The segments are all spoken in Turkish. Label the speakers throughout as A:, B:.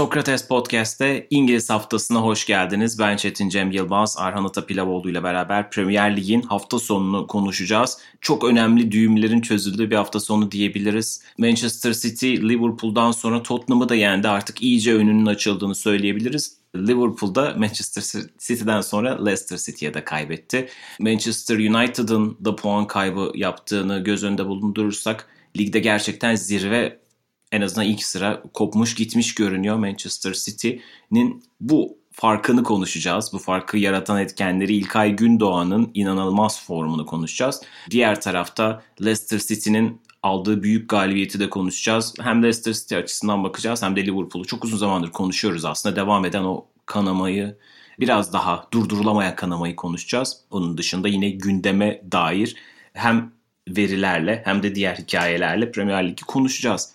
A: Sokrates Podcast'te İngiliz haftasına hoş geldiniz. Ben Çetin Cem Yılmaz, Arhan Atapilavoğlu ile beraber Premier Lig'in hafta sonunu konuşacağız. Çok önemli düğümlerin çözüldüğü bir hafta sonu diyebiliriz. Manchester City Liverpool'dan sonra Tottenham'ı da yendi. Artık iyice önünün açıldığını söyleyebiliriz. Liverpool'da Manchester City'den sonra Leicester City'ye de kaybetti. Manchester United'ın da puan kaybı yaptığını göz önünde bulundurursak ligde gerçekten zirve en azından ilk sıra kopmuş gitmiş görünüyor Manchester City'nin bu farkını konuşacağız. Bu farkı yaratan etkenleri İlkay Gündoğan'ın inanılmaz formunu konuşacağız. Diğer tarafta Leicester City'nin aldığı büyük galibiyeti de konuşacağız. Hem Leicester City açısından bakacağız hem de Liverpool'u çok uzun zamandır konuşuyoruz aslında. Devam eden o kanamayı biraz daha durdurulamayan kanamayı konuşacağız. Onun dışında yine gündeme dair hem verilerle hem de diğer hikayelerle Premier Lig'i konuşacağız.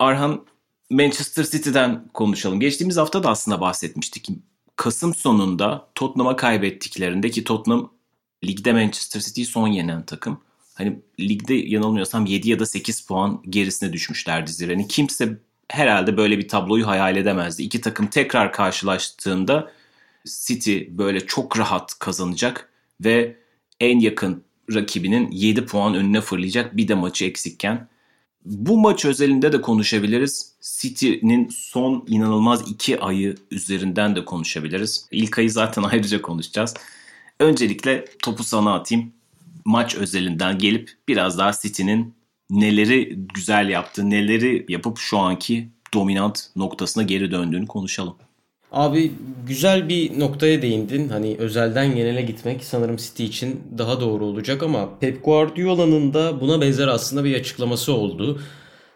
A: Arhan Manchester City'den konuşalım. Geçtiğimiz hafta da aslında bahsetmiştik. Kasım sonunda Tottenham'a kaybettiklerinde ki Tottenham ligde Manchester City'yi son yenen takım. Hani ligde yanılmıyorsam 7 ya da 8 puan gerisine düşmüşlerdi zirvenin. Kimse herhalde böyle bir tabloyu hayal edemezdi. İki takım tekrar karşılaştığında City böyle çok rahat kazanacak ve en yakın rakibinin 7 puan önüne fırlayacak bir de maçı eksikken bu maç özelinde de konuşabiliriz. City'nin son inanılmaz iki ayı üzerinden de konuşabiliriz. İlk ayı zaten ayrıca konuşacağız. Öncelikle topu sana atayım. Maç özelinden gelip biraz daha City'nin neleri güzel yaptı, neleri yapıp şu anki dominant noktasına geri döndüğünü konuşalım.
B: Abi güzel bir noktaya değindin. Hani özelden genele gitmek sanırım City için daha doğru olacak ama Pep Guardiola'nın da buna benzer aslında bir açıklaması oldu.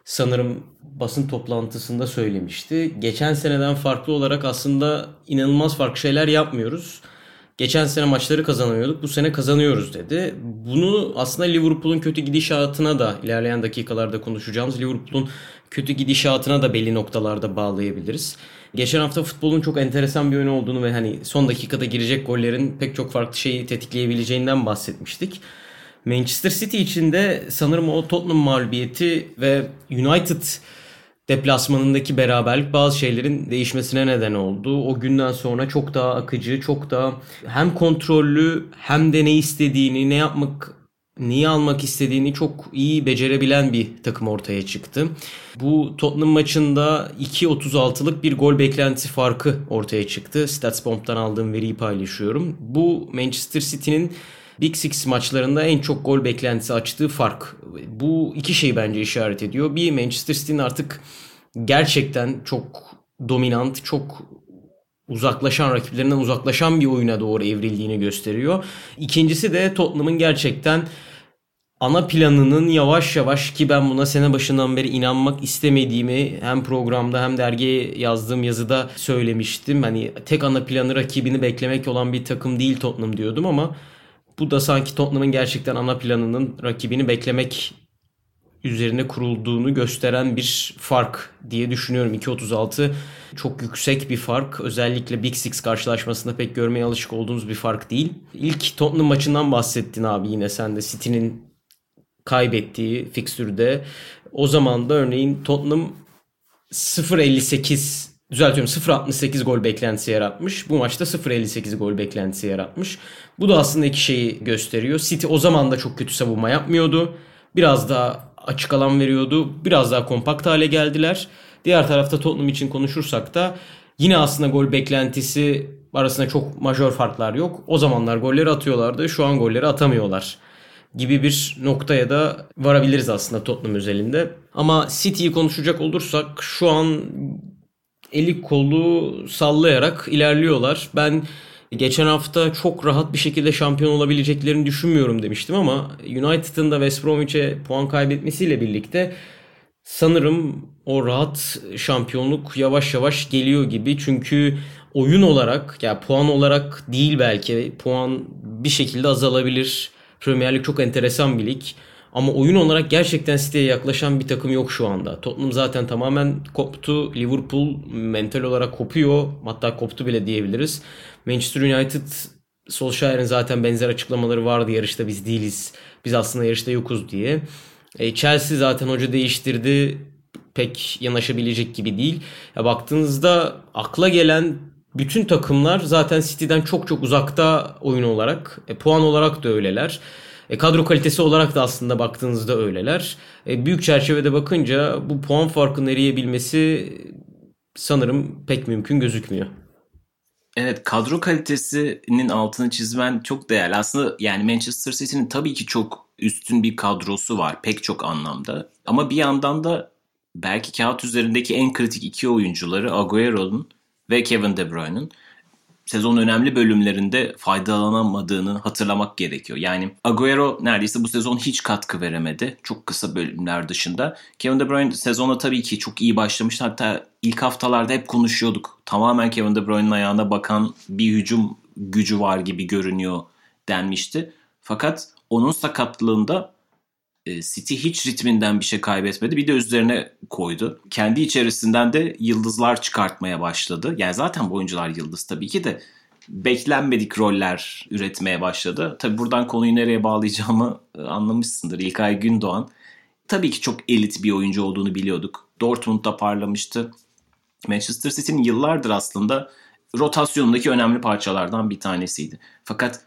B: Sanırım basın toplantısında söylemişti. Geçen seneden farklı olarak aslında inanılmaz farklı şeyler yapmıyoruz. Geçen sene maçları kazanamıyorduk. Bu sene kazanıyoruz dedi. Bunu aslında Liverpool'un kötü gidişatına da ilerleyen dakikalarda konuşacağımız Liverpool'un kötü gidişatına da belli noktalarda bağlayabiliriz. Geçen hafta futbolun çok enteresan bir yönü olduğunu ve hani son dakikada girecek gollerin pek çok farklı şeyi tetikleyebileceğinden bahsetmiştik. Manchester City için de sanırım o Tottenham mağlubiyeti ve United deplasmanındaki beraberlik bazı şeylerin değişmesine neden oldu. O günden sonra çok daha akıcı, çok daha hem kontrollü hem de ne istediğini, ne yapmak neyi almak istediğini çok iyi becerebilen bir takım ortaya çıktı. Bu Tottenham maçında 2.36'lık bir gol beklentisi farkı ortaya çıktı. StatsBomb'dan aldığım veriyi paylaşıyorum. Bu Manchester City'nin Big Six maçlarında en çok gol beklentisi açtığı fark. Bu iki şey bence işaret ediyor. Bir Manchester City'nin artık gerçekten çok dominant, çok uzaklaşan rakiplerinden uzaklaşan bir oyuna doğru evrildiğini gösteriyor. İkincisi de Tottenham'ın gerçekten ana planının yavaş yavaş ki ben buna sene başından beri inanmak istemediğimi hem programda hem dergiye yazdığım yazıda söylemiştim. Hani tek ana planı rakibini beklemek olan bir takım değil Tottenham diyordum ama bu da sanki Tottenham'ın gerçekten ana planının rakibini beklemek üzerine kurulduğunu gösteren bir fark diye düşünüyorum. 2.36 çok yüksek bir fark. Özellikle Big Six karşılaşmasında pek görmeye alışık olduğumuz bir fark değil. İlk Tottenham maçından bahsettin abi yine sen de City'nin kaybettiği fikstürde. O zaman da örneğin Tottenham 0.58 düzeltiyorum 0.68 gol beklentisi yaratmış. Bu maçta 0.58 gol beklentisi yaratmış. Bu da aslında iki şeyi gösteriyor. City o zaman da çok kötü savunma yapmıyordu. Biraz daha açık alan veriyordu. Biraz daha kompakt hale geldiler. Diğer tarafta Tottenham için konuşursak da yine aslında gol beklentisi arasında çok majör farklar yok. O zamanlar golleri atıyorlardı. Şu an golleri atamıyorlar gibi bir noktaya da varabiliriz aslında Tottenham özelinde. Ama City'yi konuşacak olursak şu an eli kolu sallayarak ilerliyorlar. Ben geçen hafta çok rahat bir şekilde şampiyon olabileceklerini düşünmüyorum demiştim ama United'ın da West Bromwich'e puan kaybetmesiyle birlikte sanırım o rahat şampiyonluk yavaş yavaş geliyor gibi. Çünkü oyun olarak ya yani puan olarak değil belki puan bir şekilde azalabilir. Premier Lig çok enteresan bir lig. Ama oyun olarak gerçekten City'ye yaklaşan bir takım yok şu anda. Tottenham zaten tamamen koptu. Liverpool mental olarak kopuyor. Hatta koptu bile diyebiliriz. Manchester United Solskjaer'in zaten benzer açıklamaları vardı yarışta biz değiliz. Biz aslında yarışta yokuz diye. E, Chelsea zaten hoca değiştirdi. Pek yanaşabilecek gibi değil. Ya baktığınızda akla gelen bütün takımlar zaten City'den çok çok uzakta oyun olarak. E, puan olarak da öyleler. E, kadro kalitesi olarak da aslında baktığınızda öyleler. E, büyük çerçevede bakınca bu puan farkının eriyebilmesi sanırım pek mümkün gözükmüyor.
A: Evet kadro kalitesinin altını çizmen çok değerli. Aslında yani Manchester City'nin tabii ki çok üstün bir kadrosu var pek çok anlamda. Ama bir yandan da belki kağıt üzerindeki en kritik iki oyuncuları Agüero'nun ve Kevin De Bruyne'ın sezon önemli bölümlerinde faydalanamadığını hatırlamak gerekiyor. Yani Agüero neredeyse bu sezon hiç katkı veremedi. Çok kısa bölümler dışında. Kevin De Bruyne sezona tabii ki çok iyi başlamıştı. Hatta ilk haftalarda hep konuşuyorduk. Tamamen Kevin De Bruyne'ın ayağına bakan bir hücum gücü var gibi görünüyor denmişti. Fakat onun sakatlığında City hiç ritminden bir şey kaybetmedi. Bir de üzerine koydu. Kendi içerisinden de yıldızlar çıkartmaya başladı. Yani zaten bu oyuncular yıldız tabii ki de beklenmedik roller üretmeye başladı. Tabii buradan konuyu nereye bağlayacağımı e, anlamışsındır. İlkay Gündoğan tabii ki çok elit bir oyuncu olduğunu biliyorduk. Dortmund'da parlamıştı. Manchester City'nin yıllardır aslında rotasyonundaki önemli parçalardan bir tanesiydi. Fakat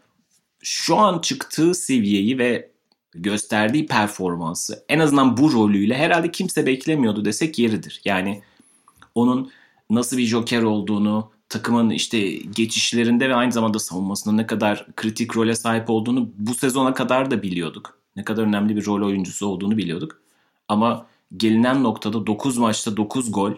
A: şu an çıktığı seviyeyi ve gösterdiği performansı en azından bu rolüyle herhalde kimse beklemiyordu desek yeridir. Yani onun nasıl bir joker olduğunu, takımın işte geçişlerinde ve aynı zamanda savunmasında ne kadar kritik role sahip olduğunu bu sezona kadar da biliyorduk. Ne kadar önemli bir rol oyuncusu olduğunu biliyorduk. Ama gelinen noktada 9 maçta 9 gol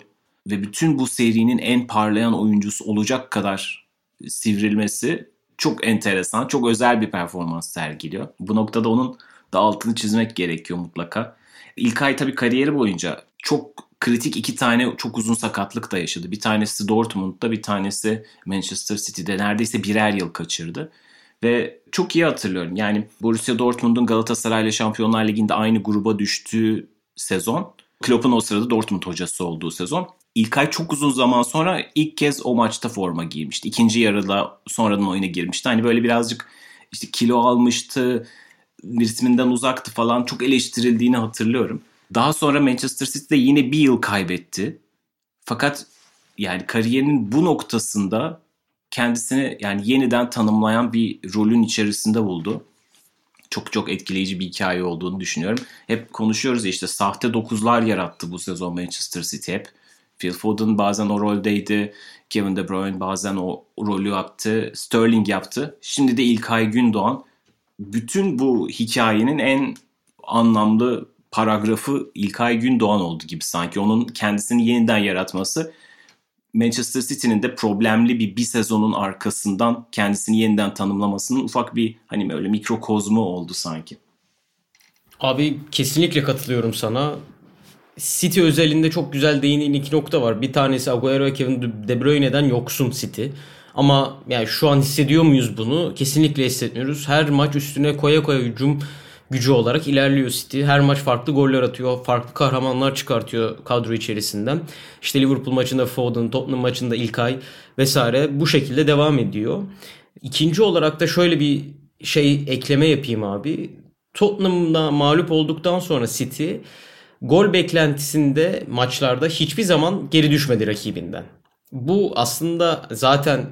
A: ve bütün bu serinin en parlayan oyuncusu olacak kadar sivrilmesi çok enteresan, çok özel bir performans sergiliyor. Bu noktada onun da altını çizmek gerekiyor mutlaka. İlkay tabii kariyeri boyunca çok kritik iki tane çok uzun sakatlık da yaşadı. Bir tanesi Dortmund'da bir tanesi Manchester City'de neredeyse birer yıl kaçırdı. Ve çok iyi hatırlıyorum. Yani Borussia Dortmund'un Galatasaray'la Şampiyonlar Ligi'nde aynı gruba düştüğü sezon. Klopp'un o sırada Dortmund hocası olduğu sezon. İlkay çok uzun zaman sonra ilk kez o maçta forma giymişti. İkinci yarıda sonradan oyuna girmişti. Hani böyle birazcık işte kilo almıştı, ritminden uzaktı falan çok eleştirildiğini hatırlıyorum. Daha sonra Manchester City'de yine bir yıl kaybetti. Fakat yani kariyerinin bu noktasında kendisini yani yeniden tanımlayan bir rolün içerisinde buldu. Çok çok etkileyici bir hikaye olduğunu düşünüyorum. Hep konuşuyoruz ya işte sahte dokuzlar yarattı bu sezon Manchester City hep. Phil Foden bazen o roldeydi. Kevin De Bruyne bazen o rolü yaptı. Sterling yaptı. Şimdi de İlkay Gündoğan bütün bu hikayenin en anlamlı paragrafı İlkay Gündoğan oldu gibi sanki. Onun kendisini yeniden yaratması Manchester City'nin de problemli bir bir sezonun arkasından kendisini yeniden tanımlamasının ufak bir hani böyle mikrokozmu oldu sanki.
B: Abi kesinlikle katılıyorum sana. City özelinde çok güzel değindiğin iki nokta var. Bir tanesi Agüero ve Kevin De Bruyne'den yoksun City. Ama yani şu an hissediyor muyuz bunu? Kesinlikle hissetmiyoruz. Her maç üstüne koya koya hücum gücü olarak ilerliyor City. Her maç farklı goller atıyor. Farklı kahramanlar çıkartıyor kadro içerisinden. İşte Liverpool maçında Foden, Tottenham maçında İlkay vesaire bu şekilde devam ediyor. İkinci olarak da şöyle bir şey ekleme yapayım abi. Tottenham'da mağlup olduktan sonra City gol beklentisinde maçlarda hiçbir zaman geri düşmedi rakibinden. Bu aslında zaten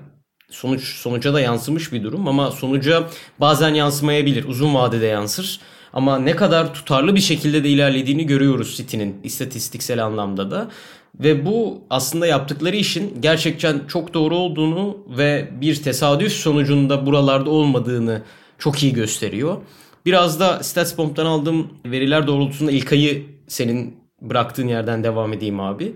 B: sonuç sonuca da yansımış bir durum ama sonuca bazen yansımayabilir. Uzun vadede yansır. Ama ne kadar tutarlı bir şekilde de ilerlediğini görüyoruz City'nin istatistiksel anlamda da. Ve bu aslında yaptıkları işin gerçekten çok doğru olduğunu ve bir tesadüf sonucunda buralarda olmadığını çok iyi gösteriyor. Biraz da Statsbomb'dan aldığım veriler doğrultusunda İlkay'ı senin bıraktığın yerden devam edeyim abi.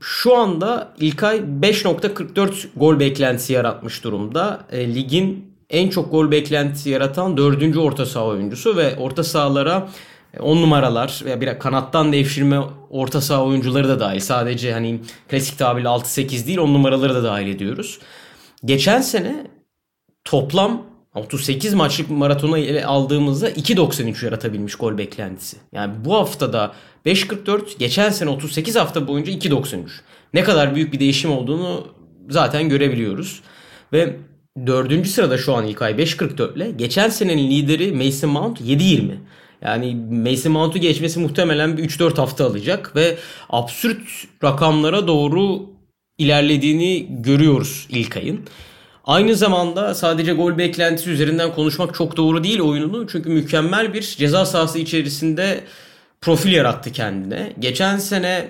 B: Şu anda İlkay 5.44 gol beklentisi yaratmış durumda. E, ligin en çok gol beklentisi yaratan dördüncü orta saha oyuncusu ve orta sahalara 10 e, numaralar veya bir kanattan devşirme orta saha oyuncuları da dahil. Sadece hani klasik tabirle 6-8 değil 10 numaraları da dahil ediyoruz. Geçen sene toplam 38 maçlık maratona ele aldığımızda 2.93 yaratabilmiş gol beklentisi. Yani bu haftada 5.44, geçen sene 38 hafta boyunca 2.93. Ne kadar büyük bir değişim olduğunu zaten görebiliyoruz. Ve dördüncü sırada şu an ilk ay 5.44 ile geçen senenin lideri Mason Mount 7.20. Yani Mason Mount'u geçmesi muhtemelen bir 3-4 hafta alacak ve absürt rakamlara doğru ilerlediğini görüyoruz ilk ayın. Aynı zamanda sadece gol beklentisi üzerinden konuşmak çok doğru değil oyununu. Çünkü mükemmel bir ceza sahası içerisinde profil yarattı kendine. Geçen sene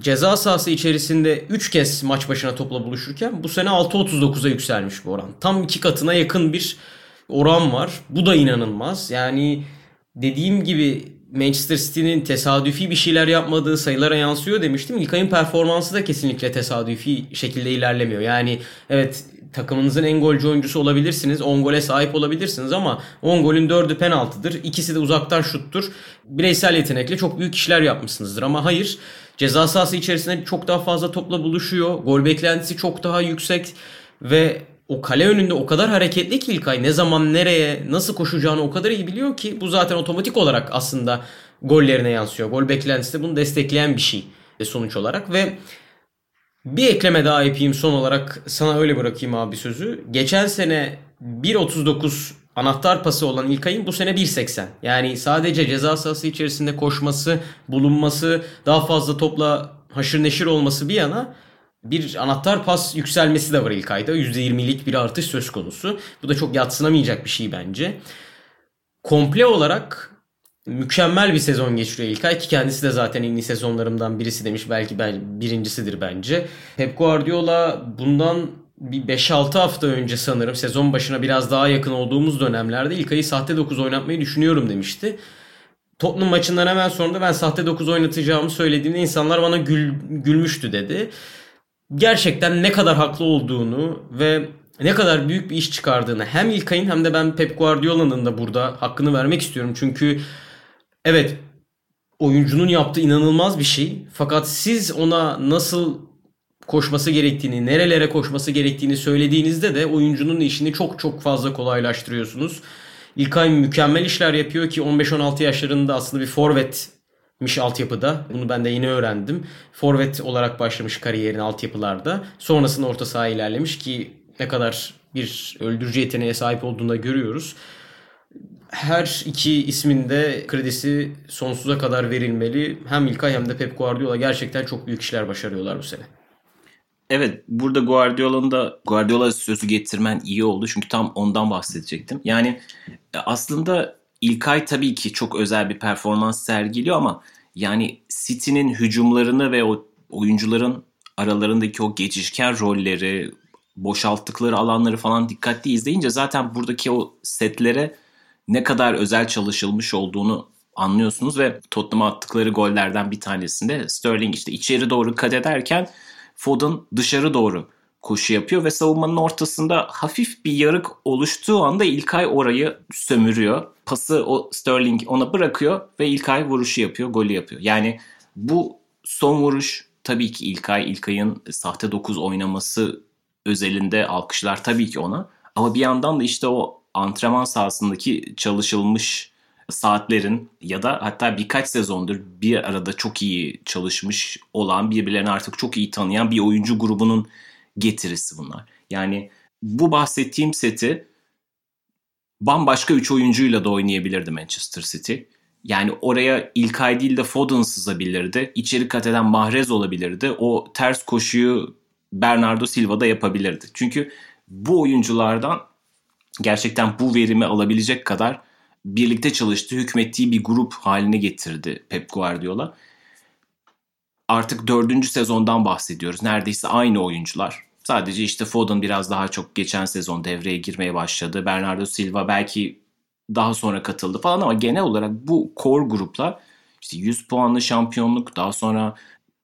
B: ceza sahası içerisinde 3 kez maç başına topla buluşurken bu sene 6.39'a yükselmiş bu oran. Tam iki katına yakın bir oran var. Bu da inanılmaz. Yani dediğim gibi Manchester City'nin tesadüfi bir şeyler yapmadığı sayılara yansıyor demiştim. İlkay'ın performansı da kesinlikle tesadüfi şekilde ilerlemiyor. Yani evet takımınızın en golcü oyuncusu olabilirsiniz. 10 gole sahip olabilirsiniz ama 10 golün 4'ü penaltıdır. İkisi de uzaktan şuttur. Bireysel yetenekle çok büyük işler yapmışsınızdır ama hayır. Ceza sahası içerisinde çok daha fazla topla buluşuyor. Gol beklentisi çok daha yüksek ve o kale önünde o kadar hareketli ki İlkay ne zaman nereye nasıl koşacağını o kadar iyi biliyor ki bu zaten otomatik olarak aslında gollerine yansıyor. Gol beklentisi de bunu destekleyen bir şey sonuç olarak ve bir ekleme daha yapayım son olarak sana öyle bırakayım abi sözü. Geçen sene 1.39 anahtar pası olan İlkay'ın bu sene 1.80. Yani sadece ceza sahası içerisinde koşması, bulunması, daha fazla topla haşır neşir olması bir yana bir anahtar pas yükselmesi de var ilk ayda. %20'lik bir artış söz konusu. Bu da çok yatsınamayacak bir şey bence. Komple olarak mükemmel bir sezon geçiriyor İlkay ki kendisi de zaten en iyi sezonlarımdan birisi demiş. Belki ben birincisidir bence. Pep Guardiola bundan bir 5-6 hafta önce sanırım sezon başına biraz daha yakın olduğumuz dönemlerde İlkay'ı sahte 9 oynatmayı düşünüyorum demişti. Tottenham maçından hemen sonra da ben sahte 9 oynatacağımı söylediğimde insanlar bana gül, gülmüştü dedi gerçekten ne kadar haklı olduğunu ve ne kadar büyük bir iş çıkardığını hem İlkay'ın hem de ben Pep Guardiola'nın da burada hakkını vermek istiyorum. Çünkü evet oyuncunun yaptığı inanılmaz bir şey. Fakat siz ona nasıl koşması gerektiğini, nerelere koşması gerektiğini söylediğinizde de oyuncunun işini çok çok fazla kolaylaştırıyorsunuz. İlkay mükemmel işler yapıyor ki 15-16 yaşlarında aslında bir forvet miş altyapıda. Bunu ben de yeni öğrendim. Forvet olarak başlamış kariyerin altyapılarda. Sonrasında orta saha ilerlemiş ki ne kadar bir öldürücü yeteneğe sahip olduğunu da görüyoruz. Her iki ismin de kredisi sonsuza kadar verilmeli. Hem İlkay hem de Pep Guardiola gerçekten çok büyük işler başarıyorlar bu sene.
A: Evet burada Guardiola'nın da Guardiola sözü getirmen iyi oldu. Çünkü tam ondan bahsedecektim. Yani e, aslında İlkay tabii ki çok özel bir performans sergiliyor ama yani City'nin hücumlarını ve o oyuncuların aralarındaki o geçişken rolleri, boşalttıkları alanları falan dikkatli izleyince zaten buradaki o setlere ne kadar özel çalışılmış olduğunu anlıyorsunuz ve Tottenham'a attıkları gollerden bir tanesinde Sterling işte içeri doğru kat ederken Foden dışarı doğru koşu yapıyor ve savunmanın ortasında hafif bir yarık oluştuğu anda İlkay orayı sömürüyor. Pası o Sterling ona bırakıyor ve İlkay vuruşu yapıyor, golü yapıyor. Yani bu son vuruş tabii ki İlkay, İlkay'ın sahte 9 oynaması özelinde alkışlar tabii ki ona. Ama bir yandan da işte o antrenman sahasındaki çalışılmış saatlerin ya da hatta birkaç sezondur bir arada çok iyi çalışmış olan birbirlerini artık çok iyi tanıyan bir oyuncu grubunun getirisi bunlar. Yani bu bahsettiğim seti bambaşka 3 oyuncuyla da oynayabilirdi Manchester City. Yani oraya İlkay değil de Foden sızabilirdi. İçeri kat eden Mahrez olabilirdi. O ters koşuyu Bernardo Silva da yapabilirdi. Çünkü bu oyunculardan gerçekten bu verimi alabilecek kadar birlikte çalıştığı, hükmettiği bir grup haline getirdi Pep Guardiola artık dördüncü sezondan bahsediyoruz. Neredeyse aynı oyuncular. Sadece işte Foden biraz daha çok geçen sezon devreye girmeye başladı. Bernardo Silva belki daha sonra katıldı falan ama genel olarak bu core grupla işte 100 puanlı şampiyonluk daha sonra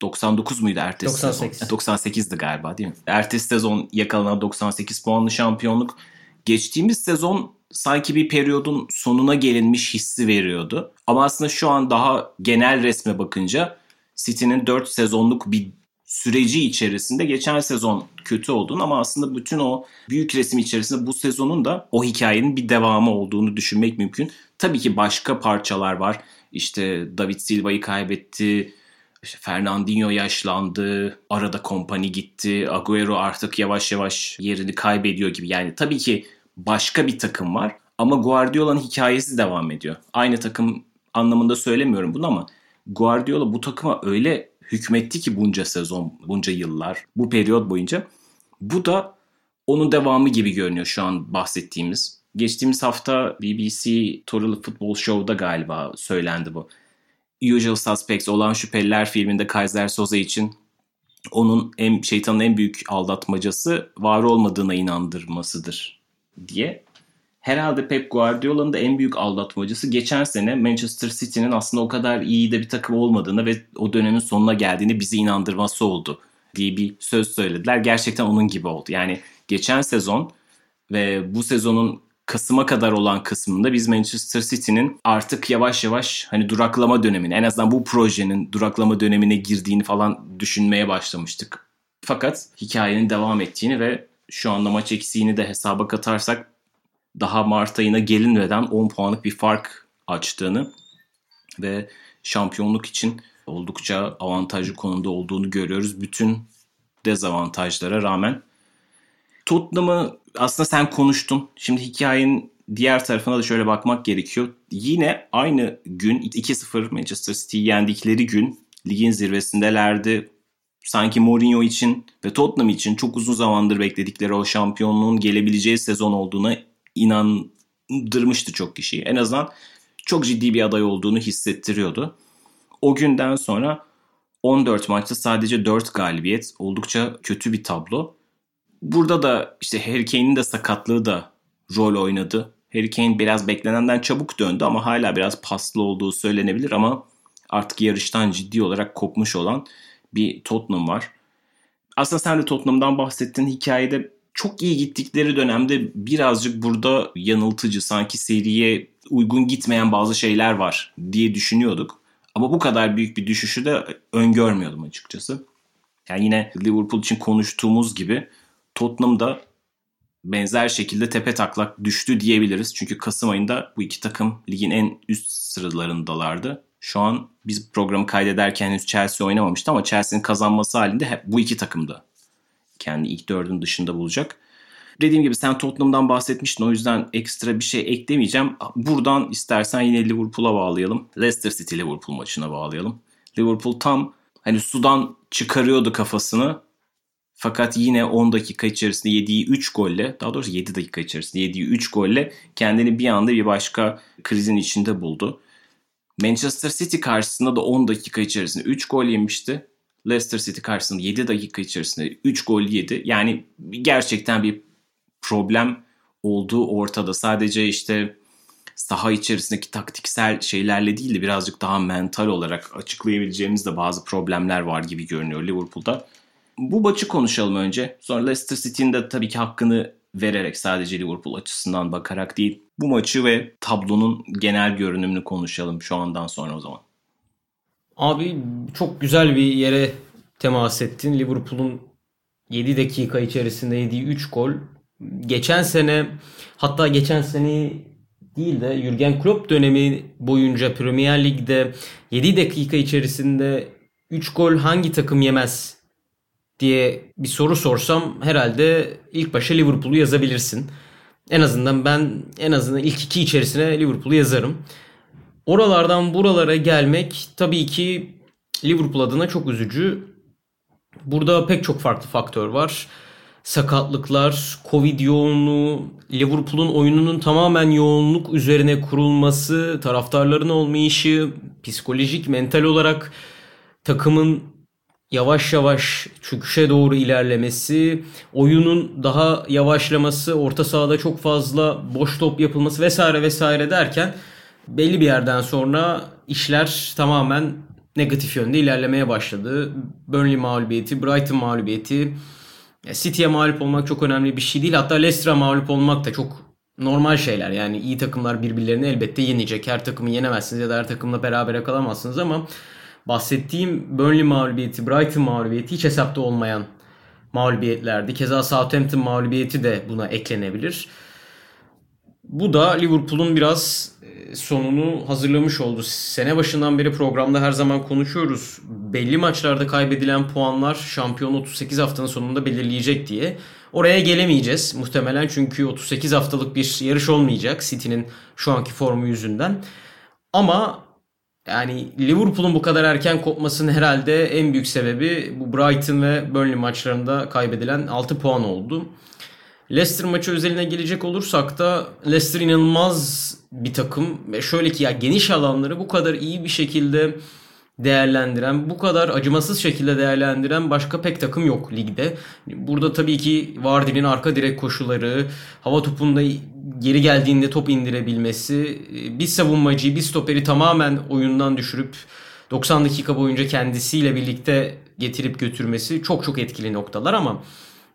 A: 99 muydu ertesi 98. sezon? 98'di galiba değil mi? Ertesi sezon yakalanan 98 puanlı şampiyonluk. Geçtiğimiz sezon sanki bir periyodun sonuna gelinmiş hissi veriyordu. Ama aslında şu an daha genel resme bakınca City'nin 4 sezonluk bir süreci içerisinde geçen sezon kötü olduğunu ama aslında bütün o büyük resim içerisinde bu sezonun da o hikayenin bir devamı olduğunu düşünmek mümkün. Tabii ki başka parçalar var. İşte David Silva'yı kaybetti. İşte Fernandinho yaşlandı. Arada kompani gitti. Agüero artık yavaş yavaş yerini kaybediyor gibi. Yani tabii ki başka bir takım var. Ama Guardiola'nın hikayesi devam ediyor. Aynı takım anlamında söylemiyorum bunu ama Guardiola bu takıma öyle hükmetti ki bunca sezon, bunca yıllar, bu periyot boyunca. Bu da onun devamı gibi görünüyor şu an bahsettiğimiz. Geçtiğimiz hafta BBC Toralı Futbol Show'da galiba söylendi bu. Usual Suspects olan şüpheliler filminde Kaiser Soze için onun en, şeytanın en büyük aldatmacası var olmadığına inandırmasıdır diye. Herhalde Pep Guardiola'nın da en büyük aldatmacası geçen sene Manchester City'nin aslında o kadar iyi de bir takım olmadığını ve o dönemin sonuna geldiğini bizi inandırması oldu diye bir söz söylediler. Gerçekten onun gibi oldu. Yani geçen sezon ve bu sezonun Kasım'a kadar olan kısmında biz Manchester City'nin artık yavaş yavaş hani duraklama dönemine en azından bu projenin duraklama dönemine girdiğini falan düşünmeye başlamıştık. Fakat hikayenin devam ettiğini ve şu anda maç eksiğini de hesaba katarsak daha Mart ayına gelinmeden 10 puanlık bir fark açtığını ve şampiyonluk için oldukça avantajlı konumda olduğunu görüyoruz. Bütün dezavantajlara rağmen. Tottenham'ı aslında sen konuştun. Şimdi hikayenin diğer tarafına da şöyle bakmak gerekiyor. Yine aynı gün 2-0 Manchester City'yi yendikleri gün ligin zirvesindelerdi. Sanki Mourinho için ve Tottenham için çok uzun zamandır bekledikleri o şampiyonluğun gelebileceği sezon olduğuna inandırmıştı çok kişiyi. En azından çok ciddi bir aday olduğunu hissettiriyordu. O günden sonra 14 maçta sadece 4 galibiyet oldukça kötü bir tablo. Burada da işte Harry Kane'in de sakatlığı da rol oynadı. Harry Kane biraz beklenenden çabuk döndü ama hala biraz paslı olduğu söylenebilir ama artık yarıştan ciddi olarak kopmuş olan bir Tottenham var. Aslında sen de Tottenham'dan bahsettin. Hikayede çok iyi gittikleri dönemde birazcık burada yanıltıcı sanki seriye uygun gitmeyen bazı şeyler var diye düşünüyorduk. Ama bu kadar büyük bir düşüşü de öngörmüyordum açıkçası. Yani yine Liverpool için konuştuğumuz gibi Tottenham da benzer şekilde tepe taklak düştü diyebiliriz. Çünkü Kasım ayında bu iki takım ligin en üst sıralarındalardı. Şu an biz programı kaydederken henüz Chelsea oynamamıştı ama Chelsea'nin kazanması halinde hep bu iki takım da kendi ilk dördün dışında bulacak. Dediğim gibi sen Tottenham'dan bahsetmiştin o yüzden ekstra bir şey eklemeyeceğim. Buradan istersen yine Liverpool'a bağlayalım. Leicester City Liverpool maçına bağlayalım. Liverpool tam hani sudan çıkarıyordu kafasını. Fakat yine 10 dakika içerisinde yediği 3 golle, daha doğrusu 7 dakika içerisinde yediği 3 golle kendini bir anda bir başka krizin içinde buldu. Manchester City karşısında da 10 dakika içerisinde 3 gol yemişti. Leicester City karşısında 7 dakika içerisinde 3 gol yedi. Yani gerçekten bir problem olduğu ortada. Sadece işte saha içerisindeki taktiksel şeylerle değil de birazcık daha mental olarak açıklayabileceğimiz de bazı problemler var gibi görünüyor Liverpool'da. Bu maçı konuşalım önce. Sonra Leicester City'nin de tabii ki hakkını vererek sadece Liverpool açısından bakarak değil. Bu maçı ve tablonun genel görünümünü konuşalım şu andan sonra o zaman.
B: Abi çok güzel bir yere temas ettin. Liverpool'un 7 dakika içerisinde yediği 3 gol. Geçen sene hatta geçen sene değil de Jurgen Klopp dönemi boyunca Premier Lig'de 7 dakika içerisinde 3 gol hangi takım yemez diye bir soru sorsam herhalde ilk başa Liverpool'u yazabilirsin. En azından ben en azından ilk iki içerisine Liverpool'u yazarım. Oralardan buralara gelmek tabii ki Liverpool adına çok üzücü. Burada pek çok farklı faktör var. Sakatlıklar, Covid yoğunluğu, Liverpool'un oyununun tamamen yoğunluk üzerine kurulması, taraftarların olmayışı, psikolojik, mental olarak takımın yavaş yavaş çöküşe doğru ilerlemesi, oyunun daha yavaşlaması, orta sahada çok fazla boş top yapılması vesaire vesaire derken belli bir yerden sonra işler tamamen negatif yönde ilerlemeye başladı. Burnley mağlubiyeti, Brighton mağlubiyeti, City'ye mağlup olmak çok önemli bir şey değil. Hatta Leicester'a mağlup olmak da çok normal şeyler. Yani iyi takımlar birbirlerini elbette yenecek. Her takımı yenemezsiniz ya da her takımla berabere kalamazsınız ama bahsettiğim Burnley mağlubiyeti, Brighton mağlubiyeti hiç hesapta olmayan mağlubiyetlerdi. Keza Southampton mağlubiyeti de buna eklenebilir. Bu da Liverpool'un biraz e, sonunu hazırlamış oldu. Sene başından beri programda her zaman konuşuyoruz. Belli maçlarda kaybedilen puanlar şampiyon 38 haftanın sonunda belirleyecek diye. Oraya gelemeyeceğiz muhtemelen çünkü 38 haftalık bir yarış olmayacak City'nin şu anki formu yüzünden. Ama yani Liverpool'un bu kadar erken kopmasının herhalde en büyük sebebi bu Brighton ve Burnley maçlarında kaybedilen 6 puan oldu. Leicester maçı özeline gelecek olursak da Leicester inanılmaz bir takım ve şöyle ki ya geniş alanları bu kadar iyi bir şekilde değerlendiren, bu kadar acımasız şekilde değerlendiren başka pek takım yok ligde. Burada tabii ki Vardy'nin arka direk koşuları, hava topunda geri geldiğinde top indirebilmesi, bir savunmacıyı, bir stoperi tamamen oyundan düşürüp 90 dakika boyunca kendisiyle birlikte getirip götürmesi çok çok etkili noktalar ama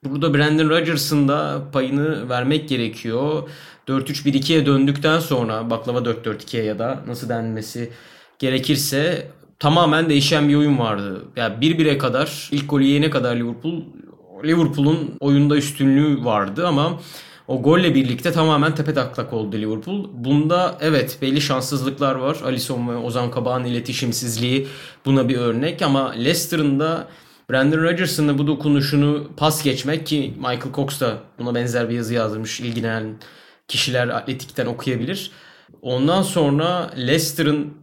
B: burada Brandon Rodgers'ın da payını vermek gerekiyor. 4-3-1-2'ye döndükten sonra baklava 4-4-2'ye ya da nasıl denmesi gerekirse tamamen değişen bir oyun vardı. Yani 1-1'e kadar ilk golü yiyene kadar Liverpool Liverpool'un oyunda üstünlüğü vardı ama o golle birlikte tamamen tepe taklak oldu Liverpool. Bunda evet belli şanssızlıklar var. Alisson ve Ozan Kabak'ın iletişimsizliği buna bir örnek ama Leicester'ın da Brandon Rodgers'ın da bu dokunuşunu pas geçmek ki Michael Cox da buna benzer bir yazı yazmış. ilgilenen kişiler atletikten okuyabilir. Ondan sonra Leicester'ın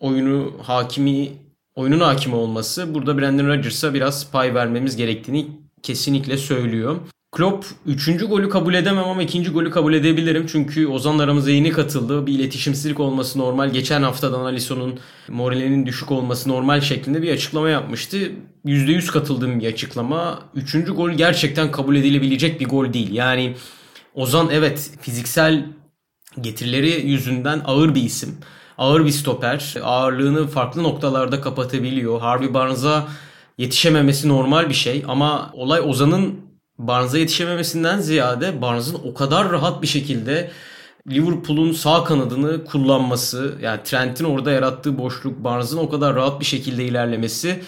B: oyunu hakimi oyunun hakimi olması burada Brandon Rodgers'a biraz pay vermemiz gerektiğini kesinlikle söylüyor. Klopp 3. golü kabul edemem ama 2. golü kabul edebilirim. Çünkü Ozan aramıza yeni katıldı. Bir iletişimsizlik olması normal. Geçen haftadan Alisson'un moralinin düşük olması normal şeklinde bir açıklama yapmıştı. %100 katıldığım bir açıklama. 3. gol gerçekten kabul edilebilecek bir gol değil. Yani Ozan evet fiziksel getirileri yüzünden ağır bir isim ağır bir stoper. Ağırlığını farklı noktalarda kapatabiliyor. Harvey Barnes'a yetişememesi normal bir şey ama olay Ozan'ın Barnes'a yetişememesinden ziyade Barnes'ın o kadar rahat bir şekilde Liverpool'un sağ kanadını kullanması yani Trent'in orada yarattığı boşluk Barnes'ın o kadar rahat bir şekilde ilerlemesi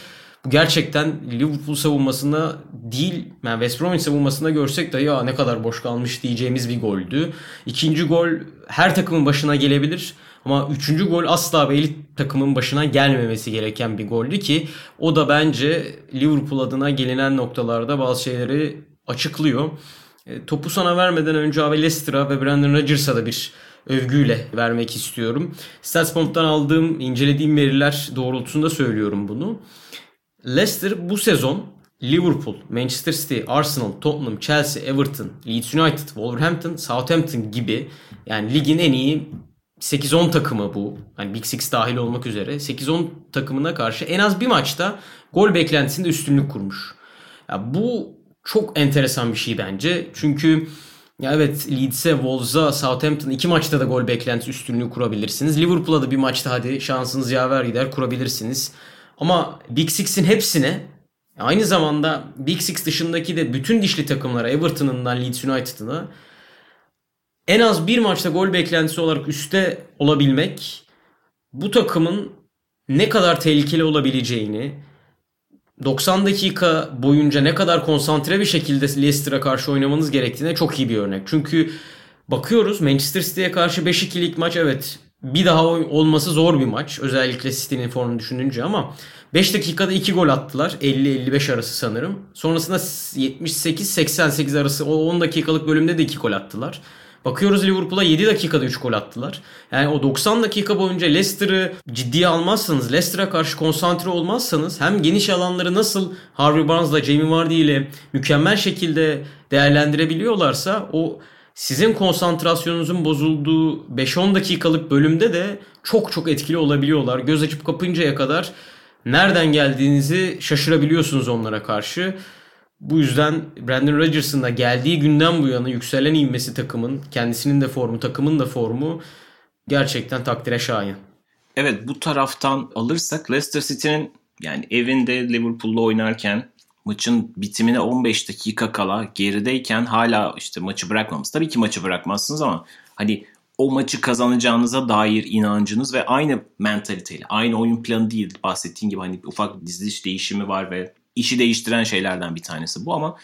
B: bu gerçekten Liverpool savunmasında değil yani West Bromwich savunmasında görsek de ya ne kadar boş kalmış diyeceğimiz bir goldü. İkinci gol her takımın başına gelebilir ama üçüncü gol asla bir elit takımın başına gelmemesi gereken bir goldü ki o da bence Liverpool adına gelinen noktalarda bazı şeyleri açıklıyor. E, topu sana vermeden önce abi Leicester'a ve Brandon Rodgers'a da bir övgüyle vermek istiyorum. StatsBomb'dan aldığım, incelediğim veriler doğrultusunda söylüyorum bunu. Leicester bu sezon Liverpool, Manchester City, Arsenal, Tottenham, Chelsea, Everton, Leeds United, Wolverhampton, Southampton gibi yani ligin en iyi 8-10 takımı bu. Hani Big Six dahil olmak üzere 8-10 takımına karşı en az bir maçta gol beklentisinde üstünlük kurmuş. Ya bu çok enteresan bir şey bence. Çünkü ya evet Leeds'e, Wolves'a, Southampton iki maçta da gol beklentisi üstünlüğü kurabilirsiniz. Liverpool'a da bir maçta hadi şansınız yaver gider kurabilirsiniz. Ama Big Six'in hepsine aynı zamanda Big Six dışındaki de bütün dişli takımlara Everton'ından Leeds United'ına en az bir maçta gol beklentisi olarak üstte olabilmek bu takımın ne kadar tehlikeli olabileceğini 90 dakika boyunca ne kadar konsantre bir şekilde Leicester'a karşı oynamanız gerektiğine çok iyi bir örnek. Çünkü bakıyoruz Manchester City'ye karşı 5-2'lik maç evet bir daha olması zor bir maç. Özellikle City'nin formunu düşününce ama 5 dakikada 2 gol attılar. 50-55 arası sanırım. Sonrasında 78-88 arası o 10 dakikalık bölümde de 2 gol attılar. Bakıyoruz Liverpool'a 7 dakikada 3 gol attılar. Yani o 90 dakika boyunca Leicester'ı ciddiye almazsanız, Leicester'a karşı konsantre olmazsanız hem geniş alanları nasıl Harvey Barnes'la Jamie Vardy ile mükemmel şekilde değerlendirebiliyorlarsa o sizin konsantrasyonunuzun bozulduğu 5-10 dakikalık bölümde de çok çok etkili olabiliyorlar. Göz açıp kapıncaya kadar nereden geldiğinizi şaşırabiliyorsunuz onlara karşı. Bu yüzden Brandon Rodgers'ın da geldiği günden bu yana yükselen inmesi takımın, kendisinin de formu, takımın da formu gerçekten takdire şayan.
A: Evet bu taraftan alırsak Leicester City'nin yani evinde Liverpool'la oynarken maçın bitimine 15 dakika kala gerideyken hala işte maçı bırakmamız. Tabii ki maçı bırakmazsınız ama hani o maçı kazanacağınıza dair inancınız ve aynı mentaliteyle, aynı oyun planı değil. Bahsettiğim gibi hani ufak diziliş değişimi var ve işi değiştiren şeylerden bir tanesi bu ama